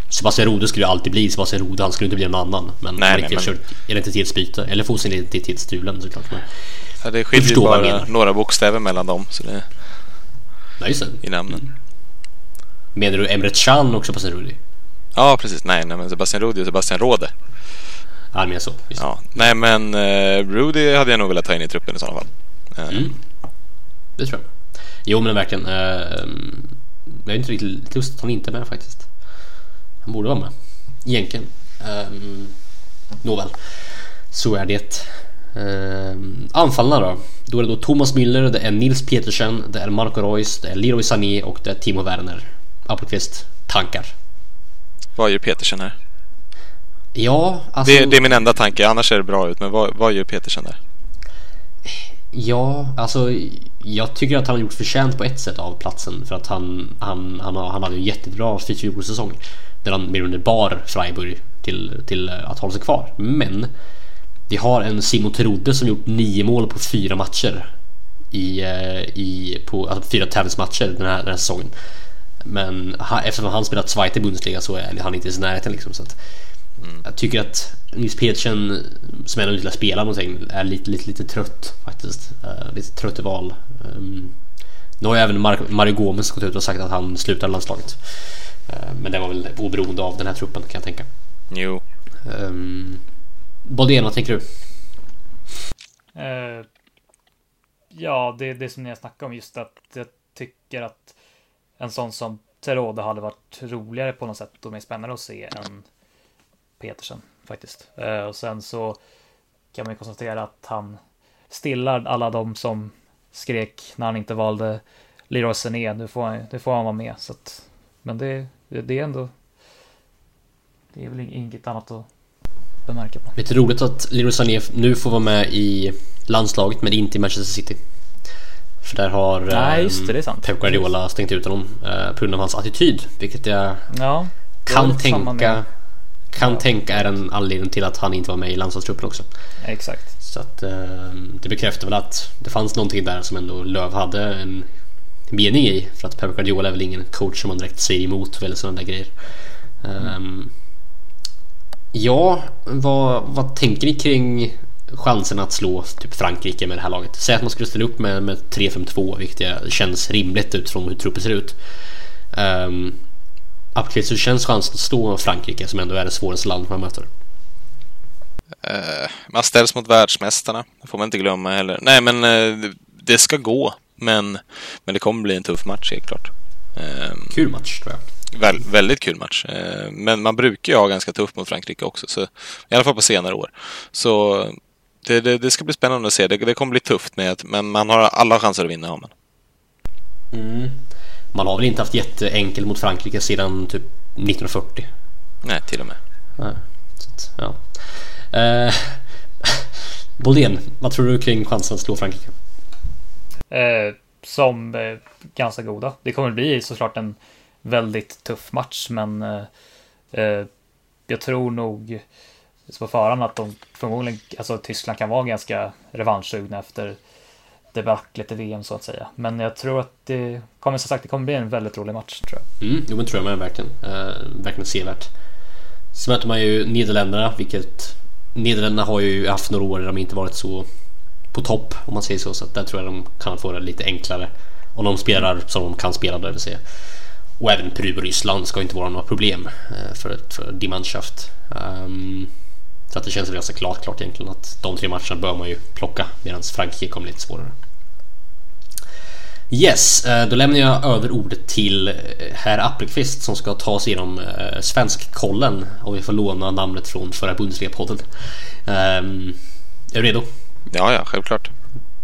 Sebastian Rode skulle alltid bli Sebastian Rode, han skulle inte bli någon annan. Men Nej, han nej, men- kört identitetsbyte, eller få sin identitet stulen såklart. Men, Ja, det skiljer ju bara några bokstäver mellan dem så det, nej, just det. i namnen. Menar du Emre Can och Sebastian Rudi? Ja, precis. Nej, nej, men Sebastian Rudi och Sebastian Rode. Ja, menar så. Just. Ja. Nej, men uh, Rudi hade jag nog velat ta in i truppen i sådana fall. Eh, Mm. Det tror jag. Jo men verkligen. Uh, jag är inte riktigt lust att han inte är med faktiskt. Han borde vara med. Egentligen. Um, nåväl. Så är det. Um, anfallarna då? Då är det då Thomas Müller, det är Nils Petersen, det är Marco Reus, det är Leroy Sané och det är Timo Werner. Appelqvist, tankar? Vad gör Petersen här? Ja, alltså... Det, det är min enda tanke, annars ser det bra ut. Men vad, vad gör Petersen där? Ja, alltså jag tycker att han har gjort förtjänt på ett sätt av platsen för att han, han, han, han hade en jättebra fjolårssäsong där han mer mindre bar Freiburg till, till att hålla sig kvar. Men vi har en Simon Terodde som gjort nio mål på fyra matcher i, eh, i på, alltså fyra tävlingsmatcher den här, den här säsongen. Men han, eftersom han spelat Zweite Bundesliga så är han inte i närheten liksom. Så att, jag tycker att Nils Petersen som ändå inte spela någonting är lite, lite, lite trött faktiskt. Uh, lite trött i val. Um, nu har ju även Mar- Mario Gomez gått ut och sagt att han slutar landslaget. Uh, men det var väl oberoende av den här truppen kan jag tänka. Jo. Um, Bodén, vad tänker du? Eh, ja, det är det som ni har snackat om just att jag tycker att en sån som Terode hade varit roligare på något sätt och mer spännande att se än Petersen faktiskt. Eh, och sen så kan man ju konstatera att han stillar alla de som skrek när han inte valde Leroy Sané. Nu får han, nu får han vara med. Så att, men det, det, det är ändå. Det är väl inget annat att bemärka på. Lite roligt att Leroy Sané nu får vara med i landslaget men inte i Manchester City. För där har Nej, ehm, just det, det är sant. Pep Guardiola stängt ut honom eh, på grund av hans attityd. Vilket jag Ja, kan tänka kan Ja. tänka är en anledning till att han inte var med i landslagstruppen också. Exakt. Så att eh, det bekräftar väl att det fanns någonting där som ändå Löv hade en mening i. För att Pep Guardiola är väl ingen coach som man direkt säger emot eller sådana där grejer. Ehm, ja, vad, vad tänker ni kring chansen att slå typ Frankrike med det här laget? Säg att man skulle ställa upp med, med 3-5-2 vilket känns rimligt utifrån hur truppen ser ut. Um, Appelqvist, hur känns chansen att slå Frankrike som ändå är det svåraste landet man möter? Eh, man ställs mot världsmästarna. Det får man inte glömma heller. Nej, men eh, det- ska gå. Men, men det kommer bli en tuff match, helt klart. Eh, Kul match tror jag. väl, väldigt kul match. Eh, men man brukar ju ha ganska tufft mot Frankrike också. Så, I alla fall på senare år. Så det, det, det ska bli spännande att se. Det, det kommer bli tufft, med, att- men man har alla chanser att vinna. Har man. Man har väl inte haft jätteenkelt mot Frankrike sedan typ 1940. Nej, till och med. Nej, så ja. Eh, Boldén, vad tror du kring chansen att slå Frankrike? Eh, som eh, ganska goda. Det kommer bli såklart en väldigt tuff match, men eh, eh, jag tror nog på förhand att de förmodligen, alltså Tyskland kan vara ganska revanschsugna efter debaclet i VM så att säga. Men jag tror att det kommer som sagt, det kommer bli en väldigt rolig match tror jag. Mm, jo men tror jag med verkligen. Eh, verkligen sevärt. Sen möter man ju Nederländerna, vilket Nederländerna har ju haft några år där de inte varit så på topp om man säger så. Så att där tror jag de kan få det lite enklare. Om de spelar som de kan spela det vill säga. Och även Peru och Ryssland ska inte vara några problem eh, för, för Die Mannschaft. Um, ehm, så att det känns ganska klart, klart egentligen att de tre matcherna bör man ju plocka medan Frankrike kommer lite svårare. Yes, eh, då lämnar jag över ordet till eh, herr Appelqvist som ska ta sig igenom eh, Svenskkollen och vi får låna namnet från förra Bundesliga-podden. Um, är du redo? Ja, ja, självklart.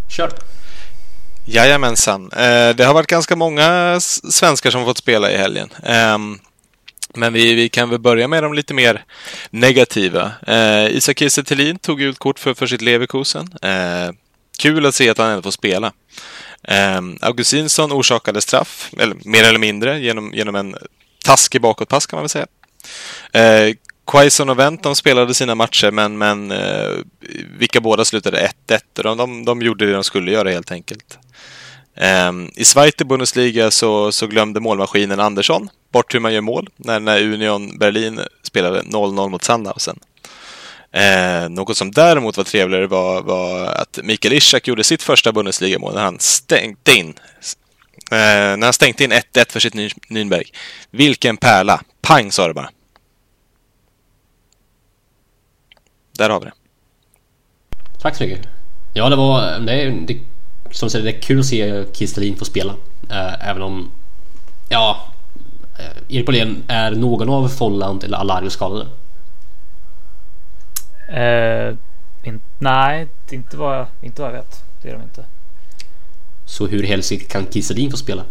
Kör! Jajamensan. Det har varit ganska många svenskar som fått spela i helgen. Men vi, vi kan väl börja med de lite mer negativa. Eh, Isak Kiese tog gult kort för, för sitt Leverkusen. Eh, kul att se att han ändå får spela. Eh, Augustinsson orsakade straff, eller mer eller mindre, genom, genom en taskig bakåtpass kan man väl säga. Eh, Quaison och Wendt, spelade sina matcher, men, men eh, vilka båda slutade 1-1. De, de, de gjorde det de skulle göra helt enkelt. Eh, I Zweite Bundesliga så, så glömde målmaskinen Andersson bort hur man gör mål när, när Union Berlin spelade 0-0 mot Sandhausen. Eh, något som däremot var trevligare var, var att Mikael Ishak gjorde sitt första Bundesliga-mål när han stängde in eh, när han stängde in 1-1 för sitt Nürnberg. Vilken pärla! Pang sa det bara. Där har vi det. Tack så mycket. Ja, det var... Det är, det, som sagt, det är kul att se Kistelin få spela. Eh, även om... Ja... Eh, Erik Bolén, är någon av Folland eller Alario skadade? Eh, in, nej, inte vad, inte vad jag vet. Det är de inte. Så hur helsike kan Kiselin få spela?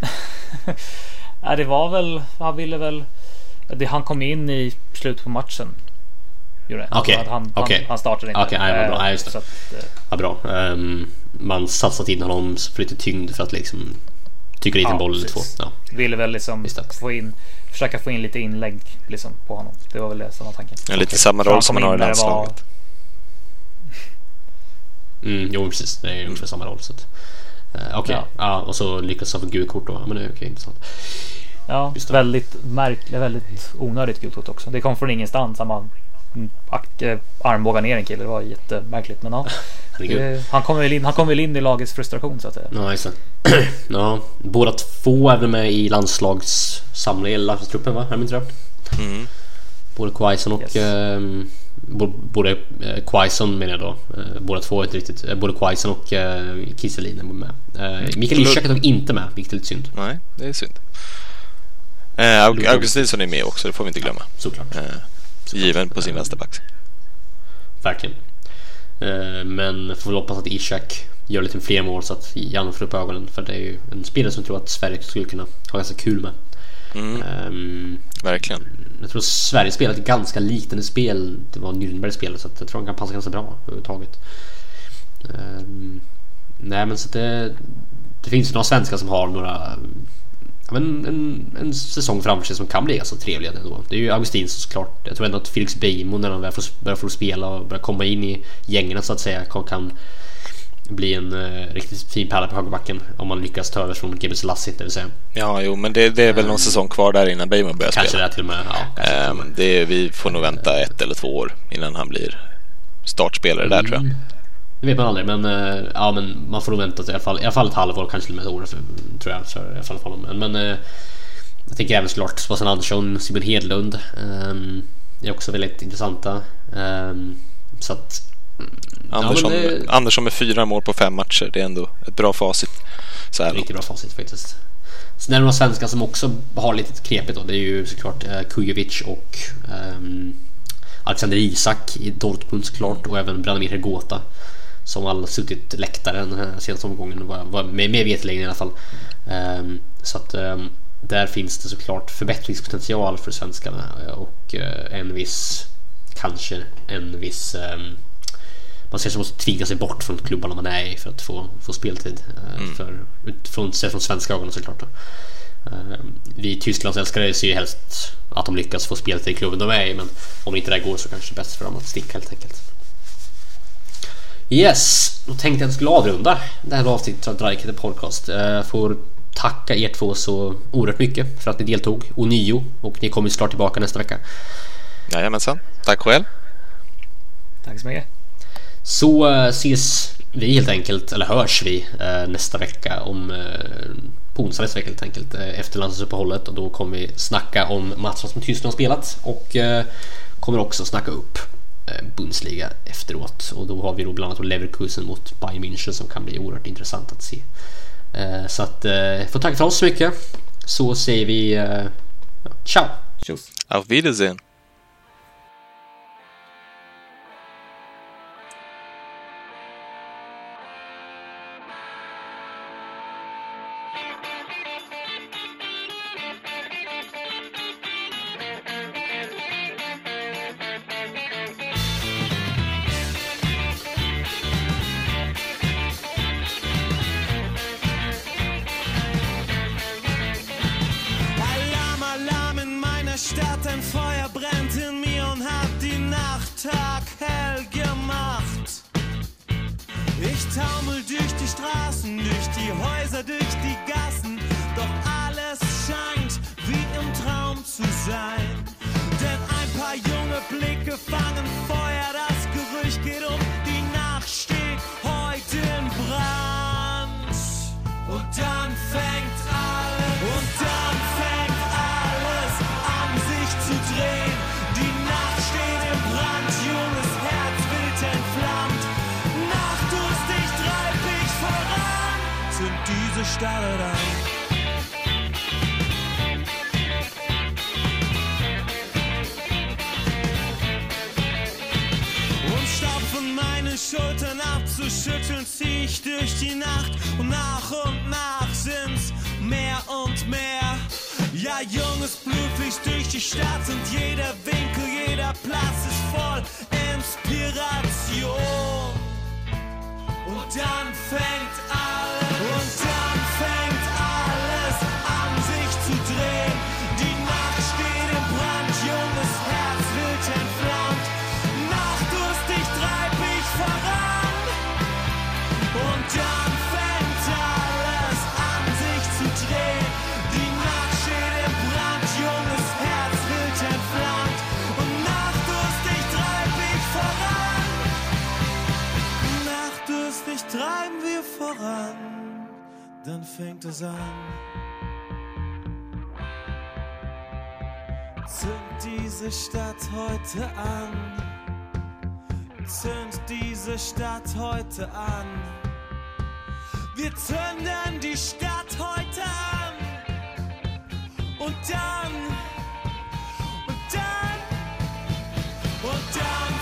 ja, det var väl, han ville väl... Det, han kom in i slutet på matchen. Okej, okay. han, okay. han, han startade inte. Okej, okay, bra. Ja, just det. Att, eh, ja, bra. Um, man satsat in honom för lite tyngd för att liksom tycka dit en boll eller två. Ja. Ville väl liksom få in försöka få in lite inlägg liksom, på honom. Det var väl det som var tanken. Ja, lite samma roll som han har i landslaget. Var... Mm, jo, precis. Det är ungefär mm. samma roll. Så att, uh, Okej, okay. ja. ja. och så lyckas han få gult kort då. Men det är okej, okay, intressant. Ja, väldigt märkligt, väldigt onödigt gult kort också. Det kom från ingenstans. Han bara armbågar ner en kille. Det var jättemärkligt. Men ja, det, han kom väl in, han kom väl in i lagets frustration så att säga. Ja, exakt. ja, båda två är väl med i landslagssamlingen, eller landslagstruppen va? Inte det? Mm. Både Quaison och... Yes. Eh, både eh, Quaison menar jag då. Eh, båda två är inte riktigt... Eh, både Quaison och eh, Kiselin är med. Eh, Mikael Ishak är dock inte med, vilket är lite synd. Nej, det är synd. Eh, Aug Augustinsson är med också, det får vi inte glömma. Ja, såklart. Eh, såklart. Given på sin vänsterback. Verkligen. Eh, men får väl hoppas att Ishak gör lite fler mål så att Jan får upp ögonen. För det är ju en spelare som tror att Sverige skulle kunna ha ganska kul med. Mm. Um, Verkligen. Jag tror Sverige spelar ett ganska liknande spel. Det var Nürnberg spel så jag tror han kan passa ganska bra överhuvudtaget. Um, nej men så att det, det finns några svenskar som har några men en, en säsong framför sig som kan bli ganska trevlig ändå. Det är ju Augustinsson såklart. Jag tror ändå att Felix Beijmo när han börjar få, börjar få spela och börjar komma in i gängen så att säga kan, kan bli en uh, riktigt fin pärla på högerbacken om man lyckas ta över från GB Selassie det vill säga. Ja, jo, men det, det är väl någon säsong kvar där innan Beijmo börjar kanske spela. Kanske det till och med. Ja, um, det är, vi får nog vänta ett eller två år innan han blir startspelare mm. där tror jag. Mm. Det vet man aldrig men, uh, ja, men man får nog vänta till i alla fall, i alla fall ett halvår, kanske till och med ett år för, tror jag. För, i alla fall för honom. Men, men uh, jag tänker även såklart Sebastian Andersson, Simon Hedlund um, är också väldigt intressanta. Um, så att Andersson, ja, det... Andersson med fyra mål på fem matcher. Det är ändå ett bra facit. Så här Riktigt bra facit faktiskt. Sen är det några svenskar som också har lite knepigt då. Det är ju såklart eh, Kujovic och eh, Alexander Isak i Dortmund såklart och även Branimir Hergota som alla suttit läktaren senaste omgången var, var med, med veterligen i alla fall. Um, så att um, där finns det såklart förbättringspotential för svenskarna och eh, en viss, kanske en viss um, man kanske måste tvinga sig bort från klubbarna man är i för att få, få speltid. Mm. För, från, från svenska ögon såklart. Då. Vi Tysklandsälskare ser ju helst att de lyckas få speltid i klubben de är i men om inte det går så kanske det är bäst för dem att sticka helt enkelt. Yes, då tänkte jag att jag skulle avrunda det här avsnittet av Drajkete Podcast. Jag får tacka er två så oerhört mycket för att ni deltog ånyo och ni kommer snart tillbaka nästa vecka. Jajamensan, tack själv. Tack så mycket. Så uh, ses vi helt enkelt, eller hörs vi uh, nästa vecka om på onsdag nästa vecka helt enkelt efter landslagsuppehållet och då kommer vi snacka om matchen som Tyskland spelat och kommer också snacka upp Eh, Bundesliga efteråt och då har vi då bland annat Leverkusen mot Bayern München som kan bli oerhört intressant att se. Eh, så att eh, får tacka för oss så mycket så säger vi ciao! Tjus! Auf Wiedersehen! Inspiration. Und dann fängt an. Fängt es an. Zünd diese Stadt heute an. Zünd diese Stadt heute an. Wir zünden die Stadt heute an. Und dann, und dann, und dann.